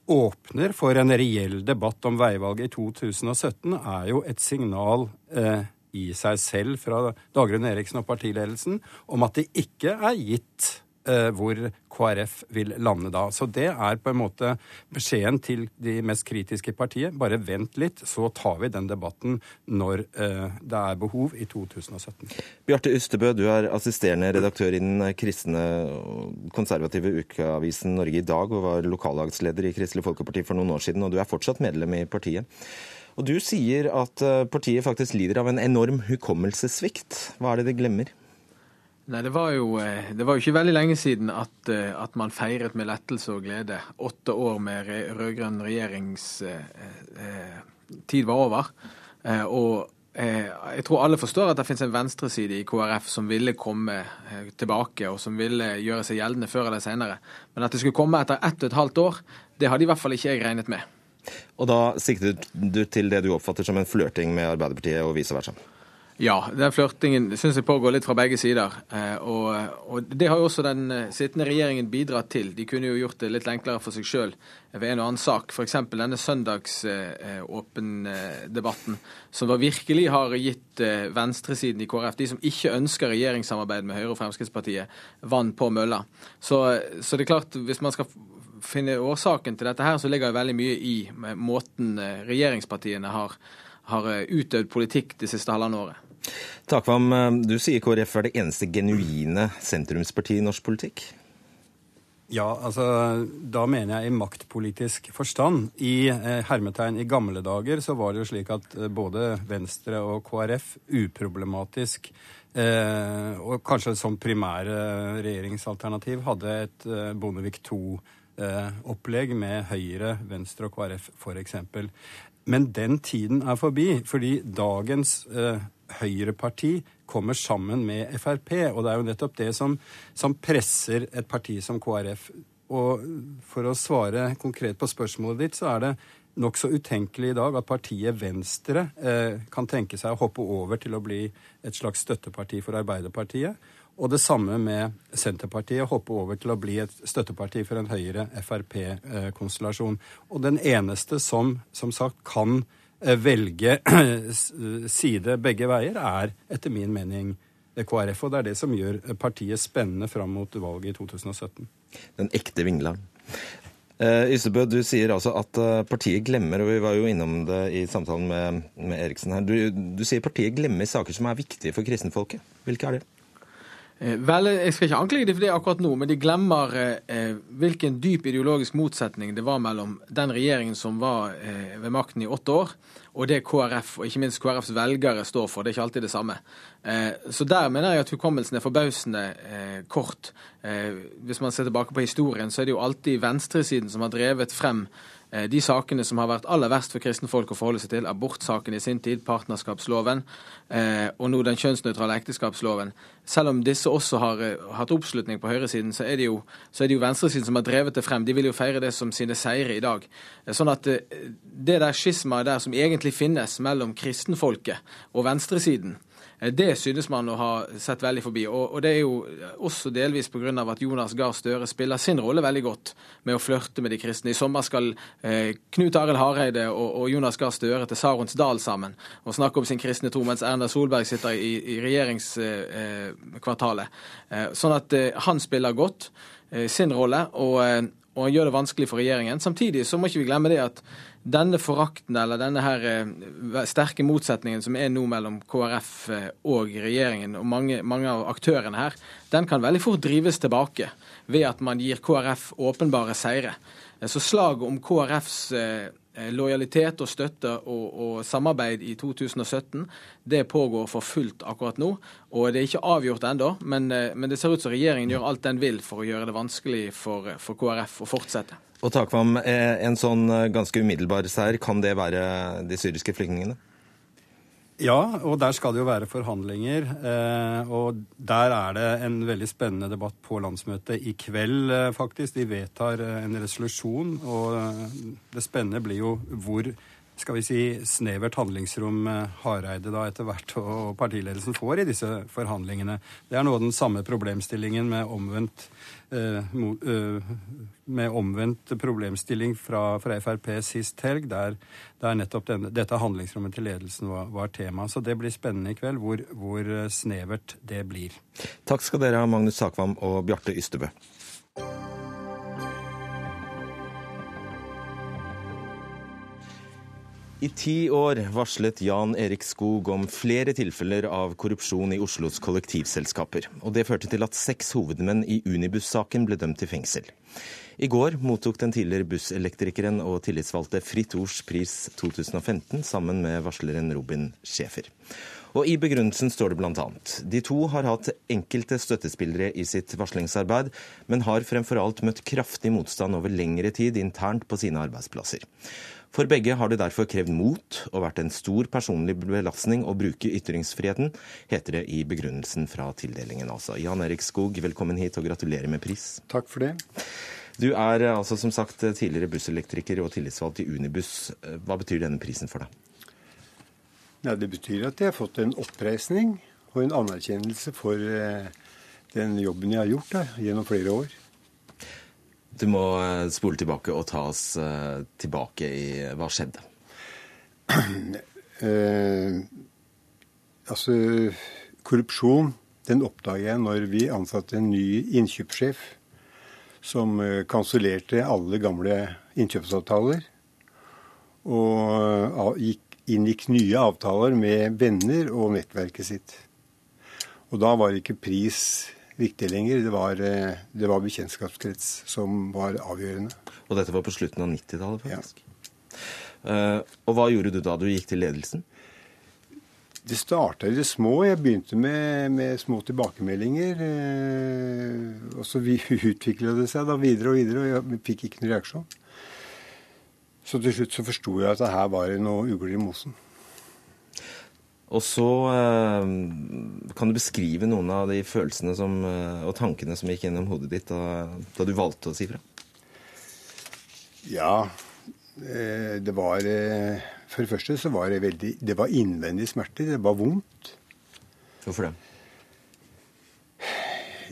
åpner for en reell debatt om veivalget i 2017, er jo et signal eh, i seg selv fra Dagrun Eriksen og partiledelsen om at det ikke er gitt hvor KrF vil lande da. Så det er på en måte beskjeden til de mest kritiske partiet. Bare vent litt, så tar vi den debatten når eh, det er behov i 2017. Bjarte Ystebø, du er assisterende redaktør i den kristne konservative ukeavisen Norge i dag, og var lokallagsleder i Kristelig Folkeparti for noen år siden, og du er fortsatt medlem i partiet. Og Du sier at eh, partiet faktisk lider av en enorm hukommelsessvikt. Hva er det de glemmer? Nei, det var, jo, eh, det var jo ikke veldig lenge siden at, eh, at, man feiret med lettelse og glede. Åtte år med rød-grønn regjeringstid eh, var over. Og jeg tror alle forstår at det finnes en venstreside i KrF som ville komme tilbake, og som ville gjøre seg gjeldende før eller senere. Men at det skulle komme etter ett og et halvt år, det hadde i hvert fall ikke jeg regnet med. Og da siktet du til det du oppfatter som en flørting med Arbeiderpartiet og vice versa? Ja, den flørtingen syns jeg pågår litt fra begge sider. Eh, og, og, det har jo også den eh, sittende regjeringen bidratt til. De kunne jo gjort det litt enklere for seg sjøl ved en og annen sak. F.eks. denne søndagsåpen-debatten, eh, som virkelig har gitt venstresiden i KrF, de som ikke ønsker regjeringssamarbeid med Høyre og Fremskrittspartiet, vann på mølla. Så, så det er klart, hvis man skal finne årsaken til dette her, så ligger det veldig mye i måten regjeringspartiene har, har utøvd politikk det siste halvannet året. Takvam, eh, du sier KrF er det eneste genuine sentrumspartiet i norsk politikk? Ja, altså da mener jeg i maktpolitisk forstand. I eh, hermetegn i gamle dager så var det jo slik at eh, både Venstre og KrF uproblematisk eh, og kanskje som primære regjeringsalternativ hadde et eh, Bondevik II-opplegg eh, med Høyre, Venstre og KrF f.eks. Men den tiden er forbi, fordi dagens eh, høyreparti kommer sammen med Frp. Og det er jo nettopp det som, som, presser et parti som KrF. Og for å svare konkret på spørsmålet ditt, så er det nokså utenkelig i dag at partiet Venstre eh, kan tenke seg å hoppe over til å bli et slags støtteparti for Arbeiderpartiet. Og det samme med Senterpartiet, hoppe over til å bli et støtteparti for en høyere Frp-konstellasjon. Eh, og den eneste som som sagt kan velge side begge veier, er etter min mening KrF. Og det er det som gjør partiet spennende fram mot valget i 2017. Den ekte vingleren. Uh, Ysebø, du sier altså at uh, partiet glemmer, og vi var jo innom det i samtalen med, med Eriksen her. Du, du sier partiet glemmer saker som er viktige for kristenfolket. Hvilke er det? Eh, vel, Jeg skal ikke anklage dem for det akkurat nå, men de glemmer eh, hvilken dyp ideologisk motsetning det var mellom den regjeringen som var eh, ved makten i åtte år, og det KrF, og ikke minst KrFs velgere, står for. Det er ikke alltid det samme. Eh, så der mener jeg at hukommelsen er forbausende eh, kort. Eh, hvis man ser tilbake på historien, så er det jo alltid venstresiden som har drevet frem Eh, de sakene som har vært aller verst for kristne folk å forholde seg til, abortsaken i sin tid, partnerskapsloven eh, og nå den kjønnsnøytrale ekteskapsloven. Selv om disse også har eh, hatt oppslutning på høyresiden, så er, det jo, så jo venstresiden som har drevet det frem. De vil jo feire det som sine seire i dag. Sånn at det der skismaet der som egentlig finnes mellom kristenfolket og venstresiden, Eh, det synes man å ha sett veldig forbi. Og, og det er jo også delvis pga. at Jonas Gahr Støre spiller sin rolle veldig godt med å flørte med de kristne. I sommer skal eh, Knut Arild Hareide og, og, Jonas Gahr Støre til Sarons Dal sammen og snakke om sin kristne tro, mens Erna Solberg sitter i, i regjeringskvartalet. Eh, eh, sånn at eh, han spiller godt eh, sin rolle. og og han gjør det vanskelig for regjeringen. Samtidig så må ikke vi glemme det at denne forakten eller denne her eh, sterke motsetningen som er nå mellom KrF eh, og regjeringen og mange, mange, av aktørene her, den kan veldig fort drives tilbake ved at man gir KrF åpenbare seire. Eh, så slaget om KrFs lojalitet og støtte og, og, samarbeid i 2017, det pågår for fullt akkurat nå. Og det er ikke avgjort ennå, men, men, det ser ut som regjeringen gjør alt den vil for å gjøre det vanskelig for, for KrF å fortsette. Og Takvam, eh, en sånn eh, ganske umiddelbar seier, kan det være de syriske flyktningene? Ja, og der skal det jo være forhandlinger. Eh, og der er det en veldig spennende debatt på landsmøtet i kveld, faktisk. De vedtar en resolusjon, og det spennende blir jo hvor skal vi si, snevert handlingsrom Hareide da etter hvert og partiledelsen får i disse forhandlingene. Det er noe av den samme problemstillingen med omvendt, eh, eh, med omvendt problemstilling fra, fra, Frp sist helg, der, der nettopp denne, dette handlingsrommet til ledelsen var, var, tema. Så det blir spennende i kveld hvor, hvor snevert det blir. Takk skal dere ha, Magnus Sakvam og Bjarte Ystebø. I ti år varslet Jan Erik Skog om flere tilfeller av korrupsjon i Oslos kollektivselskaper. Og det førte til at seks hovedmenn i Unibuss-saken ble dømt til fengsel. I går mottok den tidligere busselektrikeren og tillitsvalgte Fritt Ords pris 2015 sammen med varsleren Robin Schæfer. Og I begrunnelsen står det bl.a.: De to har hatt enkelte støttespillere i sitt varslingsarbeid, men har fremfor alt møtt kraftig motstand over lengre tid internt på sine arbeidsplasser. For begge har det derfor krevd mot og vært en stor personlig belastning å bruke ytringsfriheten, heter det i begrunnelsen fra tildelingen. altså. Jan Erik Skog, velkommen hit og gratulerer med pris. Takk for det. Du er altså som sagt tidligere busselektriker og tillitsvalgt i Unibuss. Hva betyr denne prisen for deg? Ja, det betyr at jeg har fått en oppreisning og en anerkjennelse for eh, den jobben jeg har gjort da, gjennom flere år. Du må eh, spole tilbake og ta oss eh, tilbake i hva skjedde. eh, altså, korrupsjon den oppdager jeg når vi ansatte en ny innkjøpssjef som eh, kansellerte alle gamle innkjøpsavtaler. Og gikk, inngikk nye avtaler med venner og nettverket sitt. Og da var ikke pris viktig lenger. Det var, eh, det var bekjentskapskrets som var avgjørende. Og dette var på slutten av 90-tallet, faktisk? Ja. Uh, og hva gjorde du da du gikk til ledelsen? Det starta i det små. Jeg begynte med, med små tilbakemeldinger. Uh, og så utvikla det seg da videre og videre, og jeg fikk ikke noen reaksjon. Så til slutt så forsto jeg at det her var noe ugler i mosen. Og så eh, kan du beskrive noen av de følelsene som, eh, og tankene som gikk gjennom hodet ditt da, da du valgte å si fra? Ja, eh, det var For det første så var det veldig Det var innvendig smerte. Det var vondt. Hvorfor det?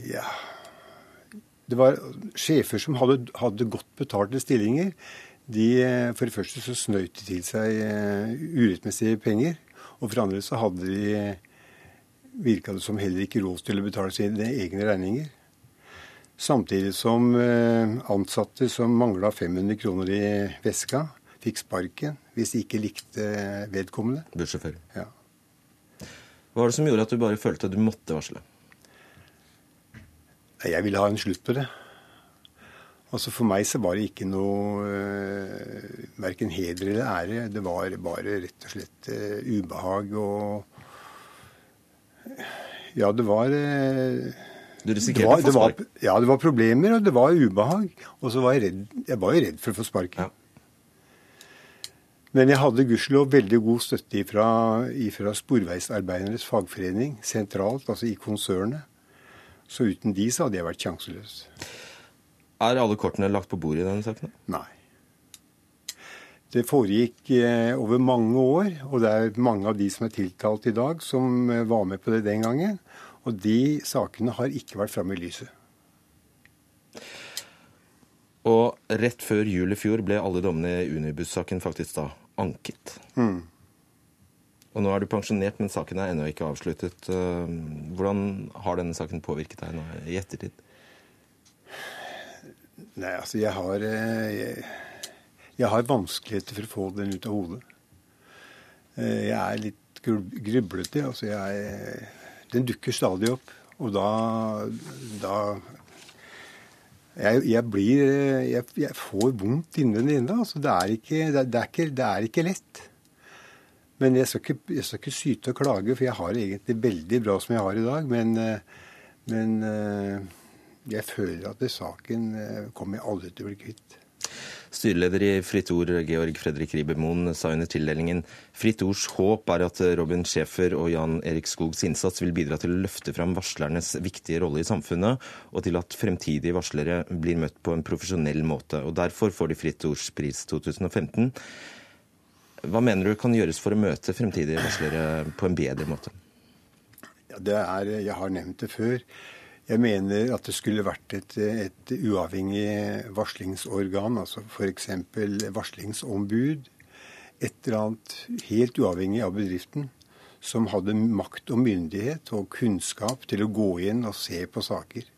Ja Det var sjefer som hadde, hadde godt betalte stillinger. De, for det første så snøyt de til seg urettmessige penger. Og for andre så hadde de virka det som heller ikke råd til å betale sine egne regninger. Samtidig som eh, ansatte som mangla 500 kroner i veska, fikk sparken hvis de ikke likte vedkommende. Bussjåfør. Ja. Hva var det som gjorde at du bare følte at du måtte varsle? Jeg ville ha en slutt på det. Altså For meg så var det ikke noe eh, verken heder eller ære. Det var bare rett og slett uh, ubehag og Ja, det var uh, Du risikerte å få spark? Ja, det var problemer, og det var ubehag. Og så var jeg redd Jeg var jo redd for å få sparken. Ja. Men jeg hadde gudskjelov veldig god støtte ifra, ifra Sporveisarbeidernes fagforening sentralt, altså i konsernet. Så uten de så hadde jeg vært sjanseløs. Er alle kortene lagt på bordet i denne saken? Nei. Det foregikk eh, over mange år, og det er mange av de som er tiltalt i dag, som eh, var med på det den gangen. Og de sakene har ikke vært framme i lyset. Og rett før jul i fjor ble alle dommene i Unibuss-saken faktisk da anket. Mm. Og nå er du pensjonert, men saken er ennå ikke avsluttet. Eh, hvordan har denne saken påvirket deg nå i ettertid? Nei, altså jeg har eh, jeg, jeg, har vanskeligheter for å få den ut av hodet. Eh, jeg er litt grublete. Altså jeg er, Den dukker stadig opp. Og da, da jeg, jeg, blir jeg, jeg, får vondt innvendig inne. Altså det, er ikke, det, det, er ikke, det, er ikke, lett. Men jeg skal, ikke, jeg skal ikke syte og klage, for jeg har det egentlig veldig bra som jeg har i dag. Men, eh, men jeg føler at det saken eh, kommer jeg aldri til å bli kvitt. Styreleder i Fritt Ord, Georg Fredrik Ribermoen, sa under tildelingen Fritt Ords håp er at Robin Schæfer og Jan Erik Skogs innsats vil bidra til å løfte fram varslernes viktige rolle i samfunnet, og til at fremtidige varslere blir møtt på en profesjonell måte. Og Derfor får de Fritt Ords pris 2015. Hva mener du kan gjøres for å møte fremtidige varslere på en bedre måte? Ja, det er, Jeg har nevnt det før. Jeg mener at det skulle vært et, et uavhengig varslingsorgan, altså f.eks. varslingsombud. Et eller annet helt uavhengig av bedriften, som hadde makt og myndighet og kunnskap til å gå inn og se på saker.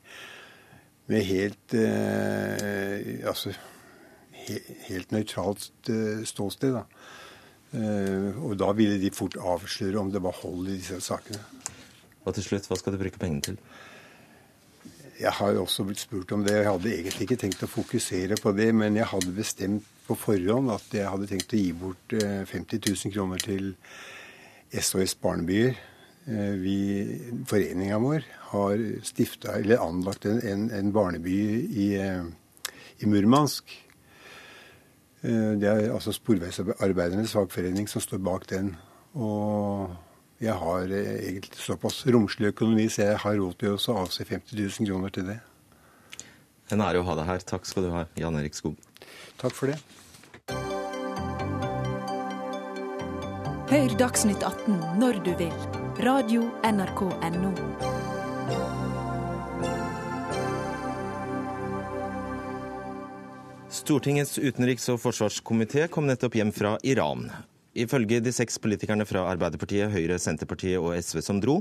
Med helt eh, altså he, helt nøytralt eh, ståsted. Da. Eh, og da ville de fort avsløre om det var hold i disse sakene. Og til slutt, hva skal du bruke pengene til? Jeg har også blitt spurt om det. Jeg hadde egentlig ikke tenkt å fokusere på det, men jeg hadde bestemt på forhånd at jeg hadde tenkt å gi bort 50 000 kroner til SOS Barnebyer. Vi, Foreninga vår har stifta, eller anlagt en, en, barneby i, i Murmansk. Det er altså Sporveisarbeidernes fagforening som står bak den. Og jeg har egentlig såpass romslig økonomi, så jeg har råd til å avse 50 000 kroner til det. En ære å ha deg her. Takk skal du ha, Jan Erik Skog. Takk for det. Hør Dagsnytt 18 når du vil. Radio NRK Radio.nrk.no. Stortingets utenriks- og forsvarskomité kom nettopp hjem fra Iran. Ifølge de seks politikerne fra Arbeiderpartiet, Høyre, Senterpartiet og SV som dro,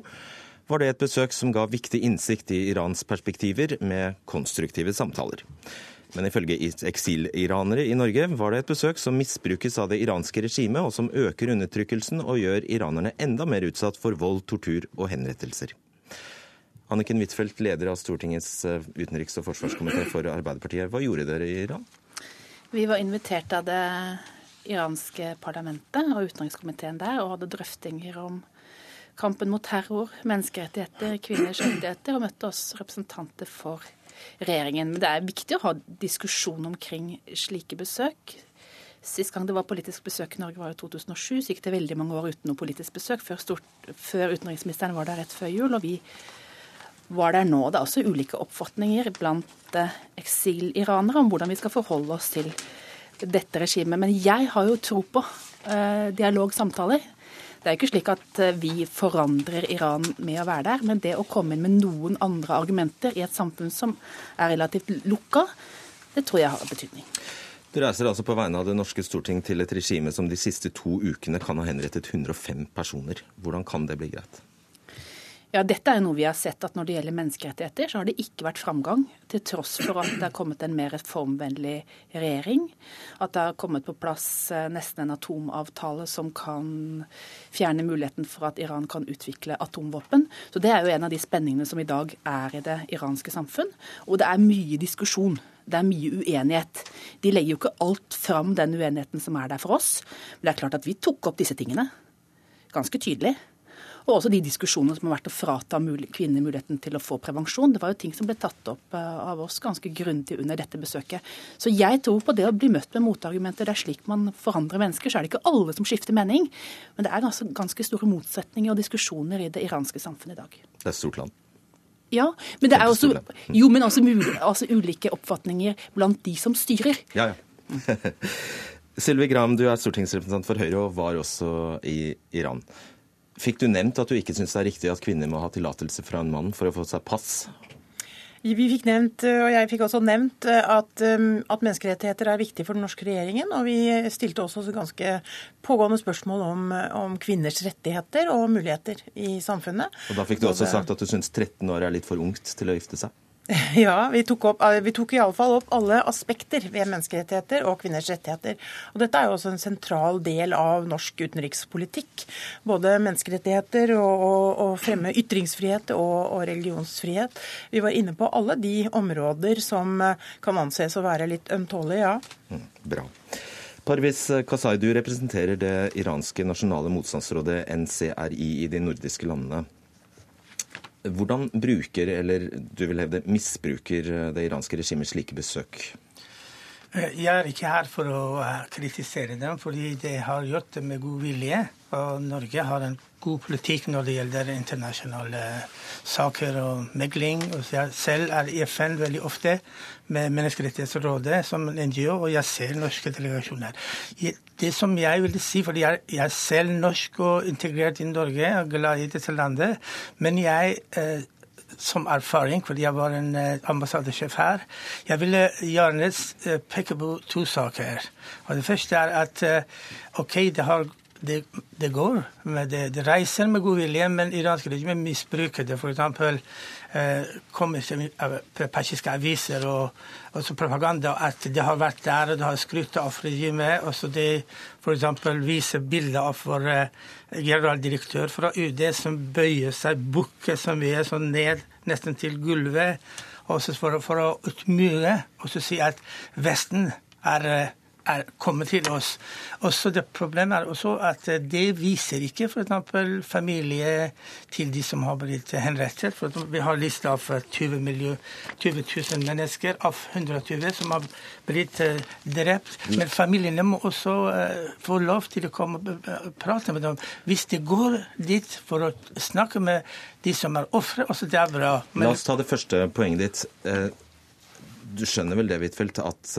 var det et besøk som ga viktig innsikt i Irans perspektiver, med konstruktive samtaler. Men ifølge eksiliranere i Norge var det et besøk som misbrukes av det iranske regimet, og som øker undertrykkelsen og gjør iranerne enda mer utsatt for vold, tortur og henrettelser. Anniken Huitfeldt, leder av Stortingets eh, utenriks- og forsvarskomité for Arbeiderpartiet. Hva gjorde dere i Iran? Vi var invitert av det iranske parlamentet og utenrikskomiteen der og hadde drøftinger om kampen mot terror, menneskerettigheter, kvinners rettigheter, og møtte oss representanter for regjeringen. Men det er viktig å ha diskusjon omkring slike besøk. Sist gang det var politisk besøk i Norge var i 2007, så gikk det veldig mange år uten noe politisk besøk, før, stort, før utenriksministeren var der rett før jul. og vi var der nå. Det er også ulike oppfatninger blant eh, eksiliranere om hvordan vi skal forholde oss til dette regimet. Men jeg har jo tro på uh, dialog, samtaler. Det er ikke slik at uh, vi forandrer Iran med å være der, men det å komme inn med noen andre argumenter i et samfunn som er relativt lukka, det tror jeg har betydning. Du reiser altså på vegne av det norske storting til et regime som de siste to ukene kan ha henrettet 105 personer. Hvordan kan det bli greit? Ja, Dette er noe vi har sett at når det gjelder menneskerettigheter, så har det ikke vært framgang. Til tross for at det har kommet en mer reformvennlig regjering. At det har kommet på plass eh, nesten en atomavtale som kan fjerne muligheten for at Iran kan utvikle atomvåpen. Så Det er jo en av de spenningene som i dag er i det iranske samfunn. Og det er mye diskusjon. Det er mye uenighet. De legger jo ikke alt fram, den uenigheten som er der for oss. Men det er klart at vi tok opp disse tingene ganske tydelig. Og også de diskusjonene som har vært å frata kvinner muligheten til å få prevensjon. Det var jo ting som ble tatt opp eh, av oss ganske grundig under dette besøket. Så jeg tror på det å bli møtt med motargumenter. Det er slik man forandrer mennesker. Så er det ikke alle som skifter mening. Men det er ganske, ganske store motsetninger og diskusjoner i det iranske samfunnet i dag. Det er et stort land. Ja, men det er også, jo, men også, altså ulike oppfatninger blant de som styrer. Ja, ja. Sylvi Graham, du er stortingsrepresentant for Høyre og var også i Iran. Fikk du nevnt at du ikke syns det er riktig at kvinner må ha tillatelse fra en mann for å få seg pass? Vi fikk nevnt, og jeg fikk også nevnt, at, um, at, menneskerettigheter er viktig for den norske regjeringen. Og vi stilte også ganske pågående spørsmål om, om kvinners rettigheter og muligheter i samfunnet. Og Da fikk du også sagt at du syns 13 år er litt for ungt til å gifte seg? Ja, vi tok, opp, eh, vi tok iallfall opp alle aspekter ved menneskerettigheter og kvinners rettigheter. Og Dette er jo også en sentral del av norsk utenrikspolitikk. Både menneskerettigheter og, og fremme ytringsfrihet og, og, religionsfrihet. Vi var inne på alle de områder som eh, kan anses å være litt ømtålige, ja. Mm, bra. Parvis Kasai, representerer det iranske nasjonale motstandsrådet NCRI i de nordiske landene. Hvordan bruker, eller du vil hevde misbruker, det iranske regimet slike besøk? Eh, jeg er ikke her for å eh, kritisere dem, fordi de har gjort det med god vilje. Og Norge har en god politikk når det gjelder internasjonale saker og megling. Og jeg selv er i FN veldig ofte med Menneskerettighetsrådet som en NGO, og jeg ser norske delegasjoner. Det som jeg vil si, fordi jeg er selv norsk og integrert i Norge og glad i dette landet, men jeg eh, som erfaring, fordi jeg var en eh, ambassadesjef her. Jeg ville gjerne eh, peke på to saker. Og Det første er at eh, OK, det, har, det, det går. Det, det, reiser med god vilje, men iranske regime misbruker det. Eksempel, Eh, kommer persiske aviser og, og propaganda at det har vært der, og det har skrytt av regimet. og så det F.eks. viser bilder av vår eh, generaldirektør fra UD som bøyer seg, bukker så mye, sånn ned nesten til gulvet, også for, for å utmyke og så si at Vesten er eh, er kommet til oss. Også det Problemet er også at det viser ikke f.eks. familie til de som har blitt henrettet. For vi har liste av 20, miljø, 20 000 mennesker av 120 som har blitt eh, drept. Men familiene må også uh, få lov til å komme og prate med dem. Hvis de går dit for å snakke med de som er ofre, også det er bra. Men... La oss ta det første poenget ditt. Eh, du skjønner vel det, Huitfeldt, at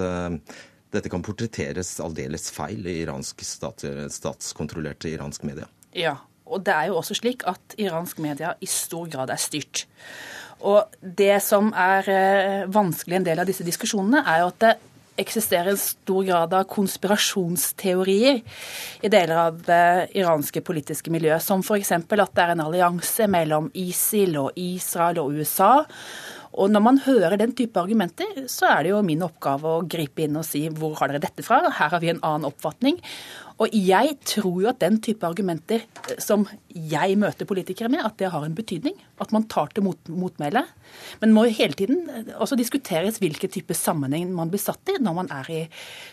dette kan portretteres aldeles feil i iransk stat, statskontrollerte iransk media. Ja, og det er jo også slik at iransk media i stor grad er styrt. Og det som er eh, vanskelig en del av disse diskusjonene, er jo at det eksisterer en stor grad av konspirasjonsteorier i deler av det iranske politiske miljøet, som f.eks. at det er en allianse mellom ISIL og Israel og USA og når man hører den type argumenter, så er det jo min oppgave å gripe inn og si hvor har dere dette fra? Her har vi en annen oppfatning. Og jeg tror jo at den type argumenter eh, som jeg møter politikere med, at det har en betydning. At man tar til mot, motmæle. Men må hele tiden eh, også diskuteres hvilken type sammenheng man blir satt i når man er i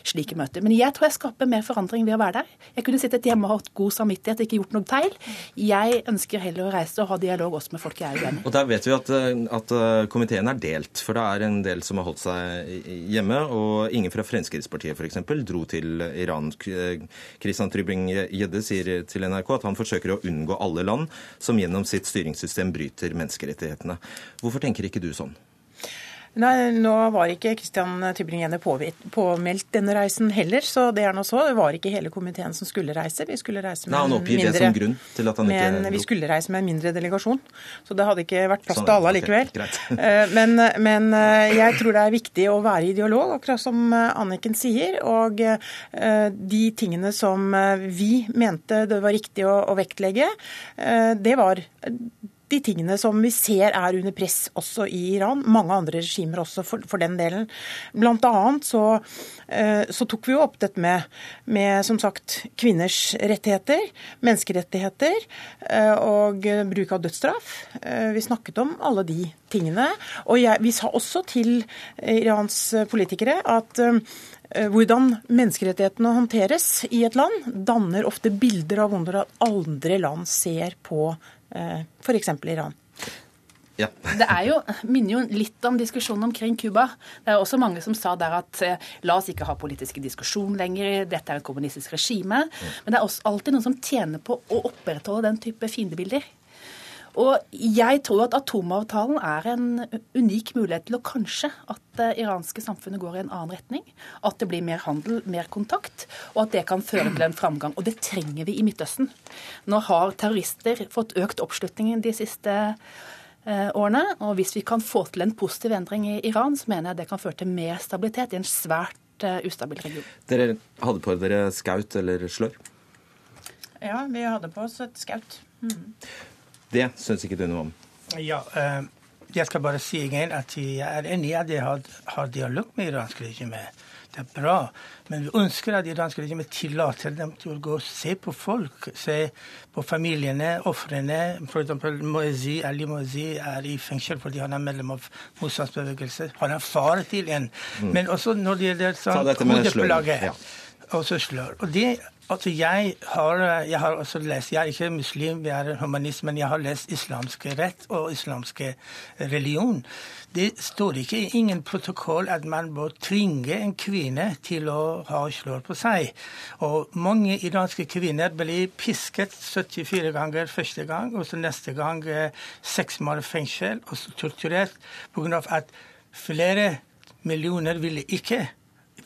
slike møter. Men jeg tror jeg skaper mer forandring ved å være der. Jeg kunne sittet hjemme og hatt god samvittighet, ikke gjort noe feil. Jeg ønsker heller å reise og ha dialog også med folk jeg er uenig. Og der vet vi at, eh, at komiteen er delt, for det er en del som har holdt seg hjemme. Og ingen fra Fremskrittspartiet f.eks. dro til Iran Christian Trybring-Gjedde sier til NRK at han forsøker å unngå alle land som gjennom sitt styringssystem bryter menneskerettighetene. Hvorfor tenker ikke du sånn? Nei, Nå var ikke Kristian Tybring-Gjedde påmeldt denne reisen heller, så det er nå så. Det var ikke hele komiteen som skulle reise. Vi skulle reise med Nei, mindre, det som grunn til at han ikke... Vi skulle reise med en mindre delegasjon, så det hadde ikke vært plass sånn, til alle likevel. Okay, eh, men, men, eh, jeg tror det er viktig å være i dialog, akkurat som eh, Anniken sier. Og de tingene som vi mente det var riktig å, å vektlegge, det var de tingene som vi ser er under press også i Iran. Mange andre regimer også, for, for den delen. Blant annet så, eh, så, tok vi jo opp dette med, med, som sagt, kvinners rettigheter, menneskerettigheter eh, og bruk av dødsstraff. Eh, vi snakket om alle de tingene. Og jeg, vi sa også til Irans politikere at hvordan menneskerettighetene håndteres i et land, danner ofte bilder av hvordan andre land ser på f.eks. Iran. Ja. det er jo, minner jo litt om diskusjonen omkring Cuba. Det er også mange som sa der at eh, la oss ikke ha politiske diskusjon lenger, dette er et kommunistisk regime. Mm. Men det er også alltid noen som tjener på å opprettholde den type fiendebilder. Og jeg tror at atomavtalen er en unik mulighet til å kanskje at det iranske samfunnet går i en annen retning. At det blir mer handel, mer kontakt, og at det kan føre til en framgang. Og det trenger vi i Midtøsten. Nå har terrorister fått økt oppslutning de siste eh, årene. Og hvis vi kan få til en positiv endring i Iran, så mener jeg det kan føre til mer stabilitet i en svært uh, ustabil region. Dere hadde på dere skaut eller slør? Ja, vi hadde på oss et skaut. Mm. Det syns ikke du noe om? Ja, eh, jeg skal bare si igjen at jeg er enig i at jeg har, har dialog med iransk regime. Det er bra. Men vi ønsker at iransk regime tillater dem til å gå og se på folk. Se på familiene, ofrene. F.eks. Moezi, Ali Moezi er i fengsel fordi han er medlem av motstandsbevegelse. Han er far til en. Mm. Men også når det gjelder sånn, hodepplage. Ja. slår. Og det Altså, jeg har, jeg har, også lest Jeg er ikke muslim, jeg er humanist, men jeg har lest islamsk rett og islamsk religion. Det står ikke i ingen protokoll at man må tvinge en kvinne til å ha slår på seg. Og mange iranske kvinner blir pisket 74 ganger første gang, og så neste gang eh, seks måneder fengsel, og så torturert pga. at flere millioner ville ikke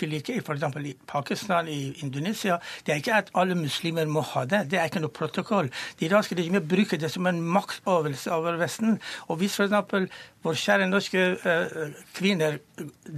vil ikke f.eks. i Pakistan, i Indonesia. Det er ikke at alle muslimer må ha det. Det er ikke noe protokoll. De iranske regimet bruker det som en maktøvelse over Vesten. Og hvis f.eks. vår kjære norske uh, kvinner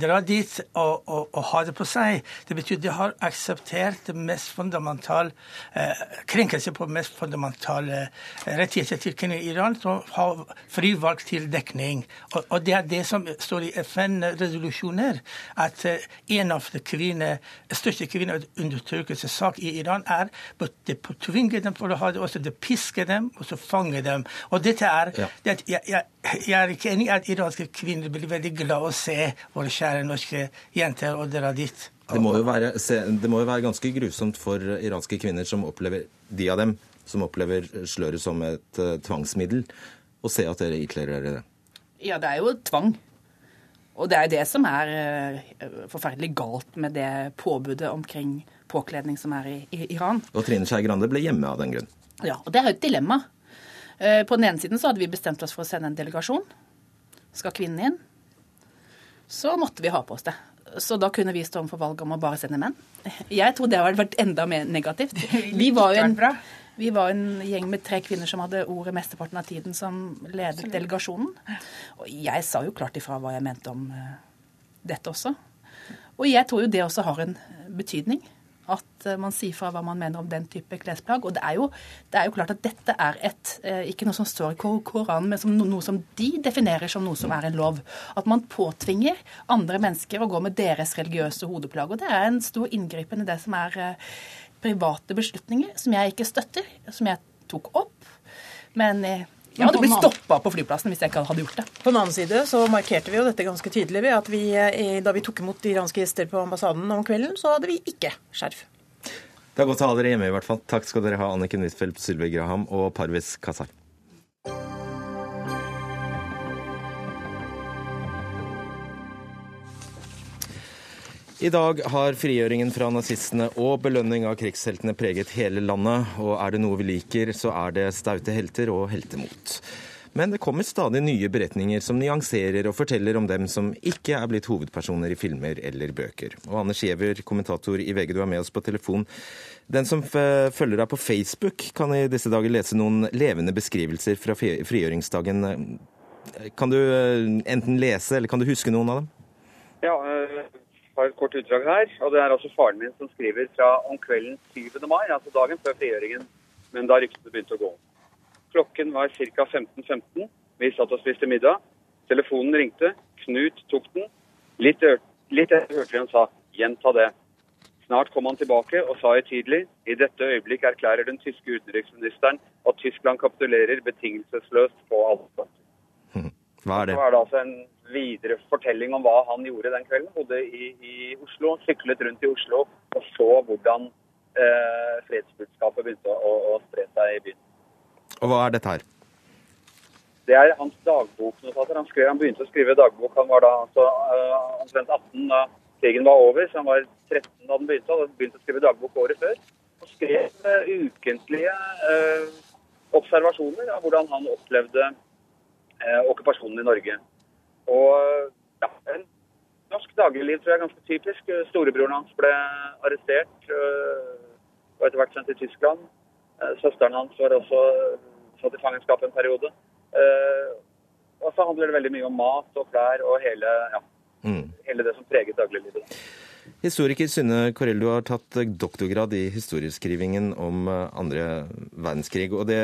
drar dit og, og, og, har det på seg, det betyr de har akseptert det mest fundamentale uh, krenkelse på mest fundamentale uh, rettigheter til kvinner i Iran, som har fri valg til dekning. Og, og, det er det som står i FN-resolusjoner, at uh, en av kvinne, største kvinneundertrykkelsessak i Iran er at de tvinger dem for å ha det, og så det pisker dem, og så fanger dem. Og dette er, ja. det, jeg, jeg, jeg er ikke enig i at iranske kvinner blir veldig glad å se våre kjære norske jenter og dra dit. Det må, jo være, det må jo være ganske grusomt for iranske kvinner som opplever, de av dem som opplever sløret som et uh, tvangsmiddel, å se at dere ikler dere det. Ja, det er jo tvang. Og det er jo det som er uh, forferdelig galt med det påbudet omkring påkledning som er i, i Iran. Og Trine Skei Grande ble hjemme av den grunn. Ja, og det er jo et dilemma. Uh, på den ene siden så hadde vi bestemt oss for å sende en delegasjon. Skal kvinnen inn? Så måtte vi ha på oss det. Så da kunne vi stå overfor valget om å bare sende menn. Jeg tror det hadde vært enda mer negativt. Vi var jo en, vi var en gjeng med tre kvinner som hadde ordet mesteparten av tiden som ledet delegasjonen. Og jeg sa jo klart ifra hva jeg mente om uh, dette også. Og jeg tror jo det også har en betydning at eh, man sier fra hva man mener om den type klesplagg. Og det er jo, det er jo klart at dette er et, eh, ikke noe som står i Koranen, men som noe som de definerer som noe som er en lov. At man påtvinger andre mennesker å gå med deres religiøse hodeplagg. Og det er en stor inngripen i det som er eh, private beslutninger, som jeg ikke støtter, som jeg tok opp. Men jeg hadde blitt stoppa på flyplassen hvis jeg ikke hadde gjort det. På den annen side så markerte vi jo dette ganske tydelig ved at vi, eh, da vi tok imot iranske gjester på ambassaden om kvelden, så hadde vi ikke skjerf. Det er godt å ha dere hjemme i hvert fall. Takk skal dere ha, Anniken Huitfeldt, Sylvi Graham og Parvis Kassar. I dag har frigjøringen fra nazistene og belønning av krigsheltene preget hele landet. Og er det noe vi liker, så er det staute helter og heltemot. Men det kommer stadig nye beretninger som nyanserer og forteller om dem som ikke er blitt hovedpersoner i filmer eller bøker. Og Anders Giæver, kommentator i VG, du er med oss på telefon. Den som følger deg på Facebook, kan i disse dager lese noen levende beskrivelser fra frigjøringsdagen. Kan du eh, enten lese, eller kan du huske noen av dem? Ja, øh har et kort utdrag her. og Det er altså faren min som skriver fra om kvelden 7. mai, altså dagen før frigjøringen, men da ryktene begynte å gå. Klokken var ca. 15.15. Vi satt og spiste middag. Telefonen ringte. Knut tok den. Litt, litt etter hørte vi han sa 'gjenta det'. Snart kom han tilbake og sa høytidelig i dette øyeblikk erklærer den tyske utenriksministeren at Tyskland kapitulerer betingelsesløst på alle punkter. Hva er det? Så er det altså en videre fortelling om hva han gjorde den kvelden. Bodde i, i Oslo, syklet rundt i Oslo og så hvordan eh, fredsbudskapet begynte å, å, spre seg i byen. Og hva er dette her? Det er hans dagboknotater. Han, skrev, han begynte å skrive dagbok. Han var da altså, uh, omtrent 18 da krigen var over, så han var 13 da den begynte. Han begynte å skrive dagbok året før. Og skrev uh, ukentlige uh, observasjoner av hvordan han opplevde okkupasjonen i Norge. Og ja, en norsk dagligliv tror jeg er ganske typisk. Storebroren hans ble arrestert øh, og etter hvert sendt til Tyskland. Øh, søsteren hans var også satt i fangenskap en periode. Øh, og så handler det veldig mye om mat og klær og hele, ja, mm. hele det som preget dagliglivet. Historiker Synne Korell, du har tatt doktorgrad i historieskrivingen om andre verdenskrig. Og det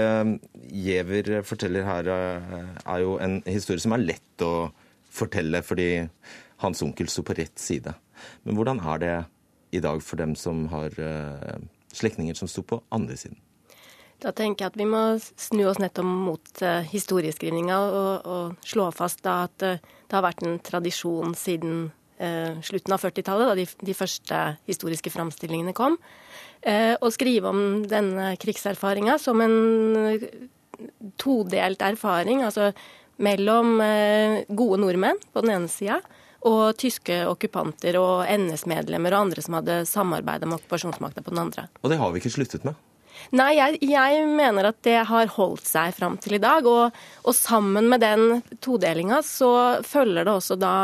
Giæver forteller her, er jo en historie som er lett å fortelle fordi hans onkel sto på rett side. Men hvordan er det i dag for dem som har uh, slektninger som sto på andre siden? Da tenker jeg at vi må snu oss nettopp mot uh, historieskrivninga og, og, slå fast at uh, det har vært en tradisjon siden eh, slutten av 40-tallet, da de, de, første historiske framstillingene kom. å skrive om denne krigserfaringa som en todelt erfaring. altså mellom eh, gode nordmenn på den ene sida og tyske okkupanter og NS-medlemmer og andre som hadde samarbeida med okkupasjonsmakta på den andre. Og det har vi ikke sluttet med? Nei, jeg, jeg, mener at det har holdt seg fram til i dag. Og, og sammen med den todelinga så følger det også da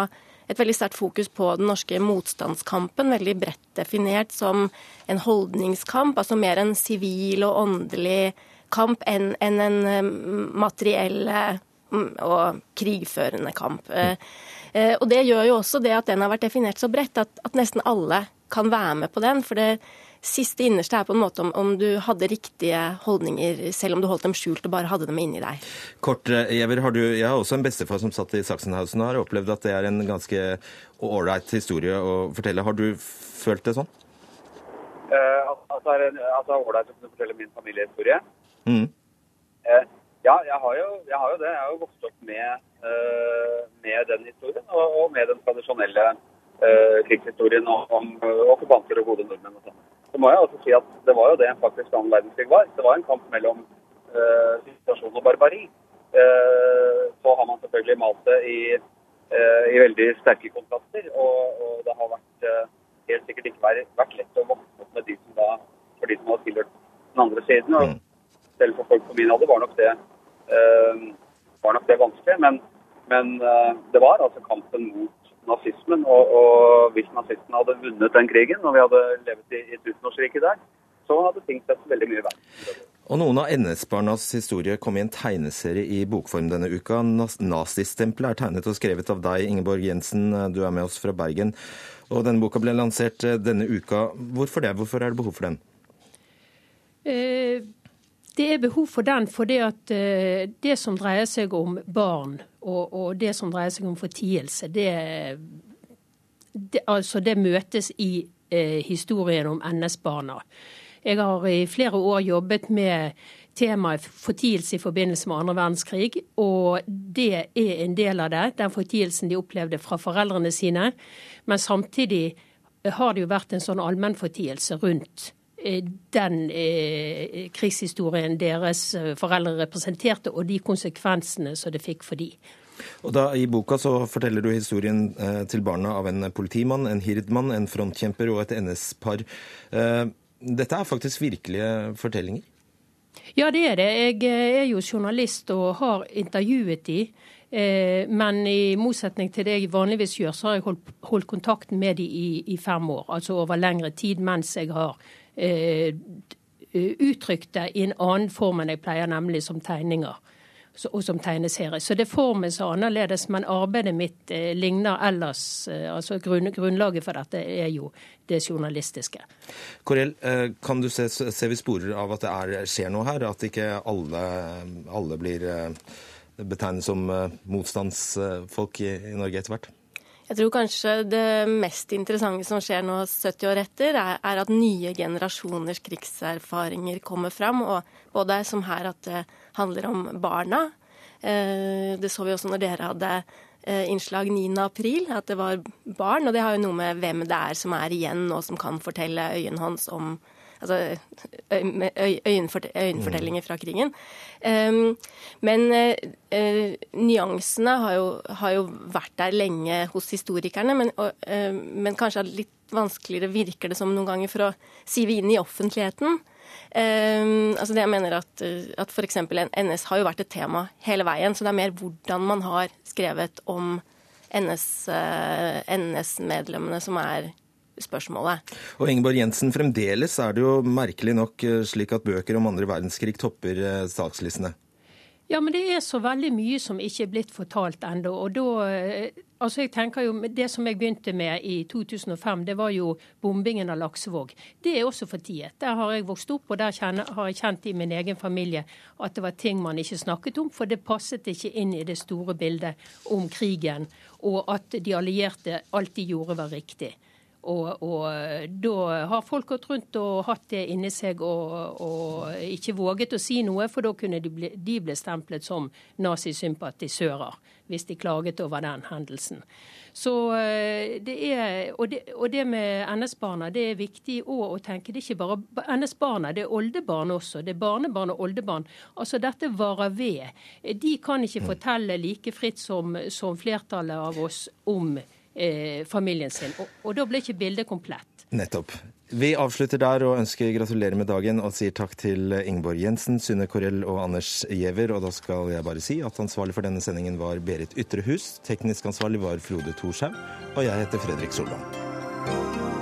et veldig sterkt fokus på den norske motstandskampen, veldig bredt definert som en holdningskamp, altså mer en sivil og åndelig kamp enn en, en eh, materiell og krigførende kamp. Eh, eh, og det gjør jo også det at den har vært definert så bredt at, at nesten alle kan være med på den. For det siste innerste er på en måte om, om, du hadde riktige holdninger, selv om du holdt dem skjult og bare hadde dem inni deg. Kort, Giæver, har du, Jeg har også en bestefar som satt i Sachsenhausen og har opplevd at det er en ganske ålreit historie å fortelle. Har du følt det sånn? Uh, at det er ålreit å kunne fortelle min familiehistorie? Mm. Uh, ja, jeg har, jo, jeg har, jo, det. Jeg har jo vokst opp med, uh, med den historien og, og, med den tradisjonelle krigshistorien om, okkupanter og gode nordmenn. og sånn så må jeg også si at det var jo det faktisk annen verdenskrig var. Det var en kamp mellom uh, situasjon og barbari. Uh, så har man selvfølgelig malt det i, uh, i veldig sterke kontraster. Og, og det har vært, helt sikkert ikke vært, vært, lett å vokse opp med de som da, for de som har tilhørt den andre siden. Og mm. selv for folk på min alder var nok det, var nok det vanskelig. Men, men det var altså kampen mot nazismen. Og, og hvis nazistene hadde vunnet den krigen, og vi hadde levd i, i tusenårsriket der, så hadde ting sett veldig mye verre. Og noen av NS-barnas historie kom i en tegneserie i bokform denne uka. Nazistempelet er tegnet og skrevet av deg, Ingeborg Jensen. Du er med oss fra Bergen. Og denne boka ble lansert eh, denne uka. Hvorfor det? Hvorfor er det behov for den? Eh, det er behov for den fordi at eh, det som dreier seg om barn, og, og det som dreier seg om fortielse, det, det, altså det møtes i eh, historien om NS-barna. Jeg har i flere år jobbet med temaet fortielse i forbindelse med andre verdenskrig, og det er en del av det, den fortielsen de opplevde fra foreldrene sine. Men samtidig har det jo vært en sånn allmennfortielse rundt den eh, krigshistorien deres eh, foreldre representerte, og de konsekvensene som det fikk for de. Og da, I boka så forteller du historien eh, til barna av en politimann, en hirdmann, en frontkjemper og et NS-par. Eh, dette er faktisk virkelige fortellinger? Ja, det er det. Jeg er jo journalist og har intervjuet de. Men i motsetning til det jeg vanligvis gjør, så har jeg holdt, holdt kontakten med de i, i, fem år. Altså over lengre tid mens jeg har Eh, uttrykte i en annen form enn jeg pleier, nemlig som tegninger og som tegneserie. Så det formes annerledes, men arbeidet mitt eh, ligner ellers. Eh, altså grunn, Grunnlaget for dette er jo det journalistiske. Korell, eh, kan du se, se vi sporer av at det er, skjer noe her? At ikke alle, alle blir eh, betegnet som eh, motstandsfolk i, i Norge etter hvert? Jeg tror kanskje det mest interessante som skjer nå 70 år etter, er, er at nye generasjoners krigserfaringer kommer fram. Og både som her at det handler om barna. Eh, det så vi også når dere hadde innslag innslag 9.4, at det var barn. Og det har jo noe med hvem det er som er igjen nå som kan fortelle øyenhånds om altså, øyenfortellinger fra krigen. Um, men uh, nyansene har jo, har jo, vært der lenge hos historikerne, men, og, uh, men, kanskje litt vanskeligere virker det som noen ganger for å sive inn i offentligheten. Um, altså det jeg mener at, at f.eks. NS har jo vært et tema hele veien, så det er mer hvordan man har skrevet om NS-medlemmene NS som er spørsmålet. Og Ingeborg Jensen, fremdeles er det jo merkelig nok eh, slik at bøker om andre verdenskrig topper eh, sakslistene. Ja, men det er så veldig mye som ikke er blitt fortalt ennå. Og da eh, Altså, jeg tenker jo, Det som jeg begynte med i 2005, det var jo bombingen av Laksevåg. Det er også for tiet. Der har jeg vokst opp, og der kjenner, har jeg kjent i min egen familie at det var ting man ikke snakket om, for det passet ikke inn i det store bildet om krigen, og at de allierte alt de gjorde, var riktig. Og, og, da har folk gått rundt og hatt det inni seg og, og ikke våget å si noe, for da kunne de bli, de bli stemplet som nazisympatisører hvis de klaget over den hendelsen. Så det er, og det, og det med NS-barna det er viktig å tenke. Det er ikke bare NS-barna, det er oldebarn også. Det er barnebarn og oldebarn. Altså Dette varer ved. De kan ikke fortelle like fritt som, som flertallet av oss om eh, familien sin. Og, og da blir ikke bildet komplett. Nettopp. Vi avslutter der og ønsker gratulerer med dagen og sier takk til Ingeborg Jensen, Sunne Korell og Anders Giæver. Og da skal jeg bare si at ansvarlig for denne sendingen var Berit Ytrehus, teknisk ansvarlig var Frode Thorshaug, og jeg heter Fredrik Solvang.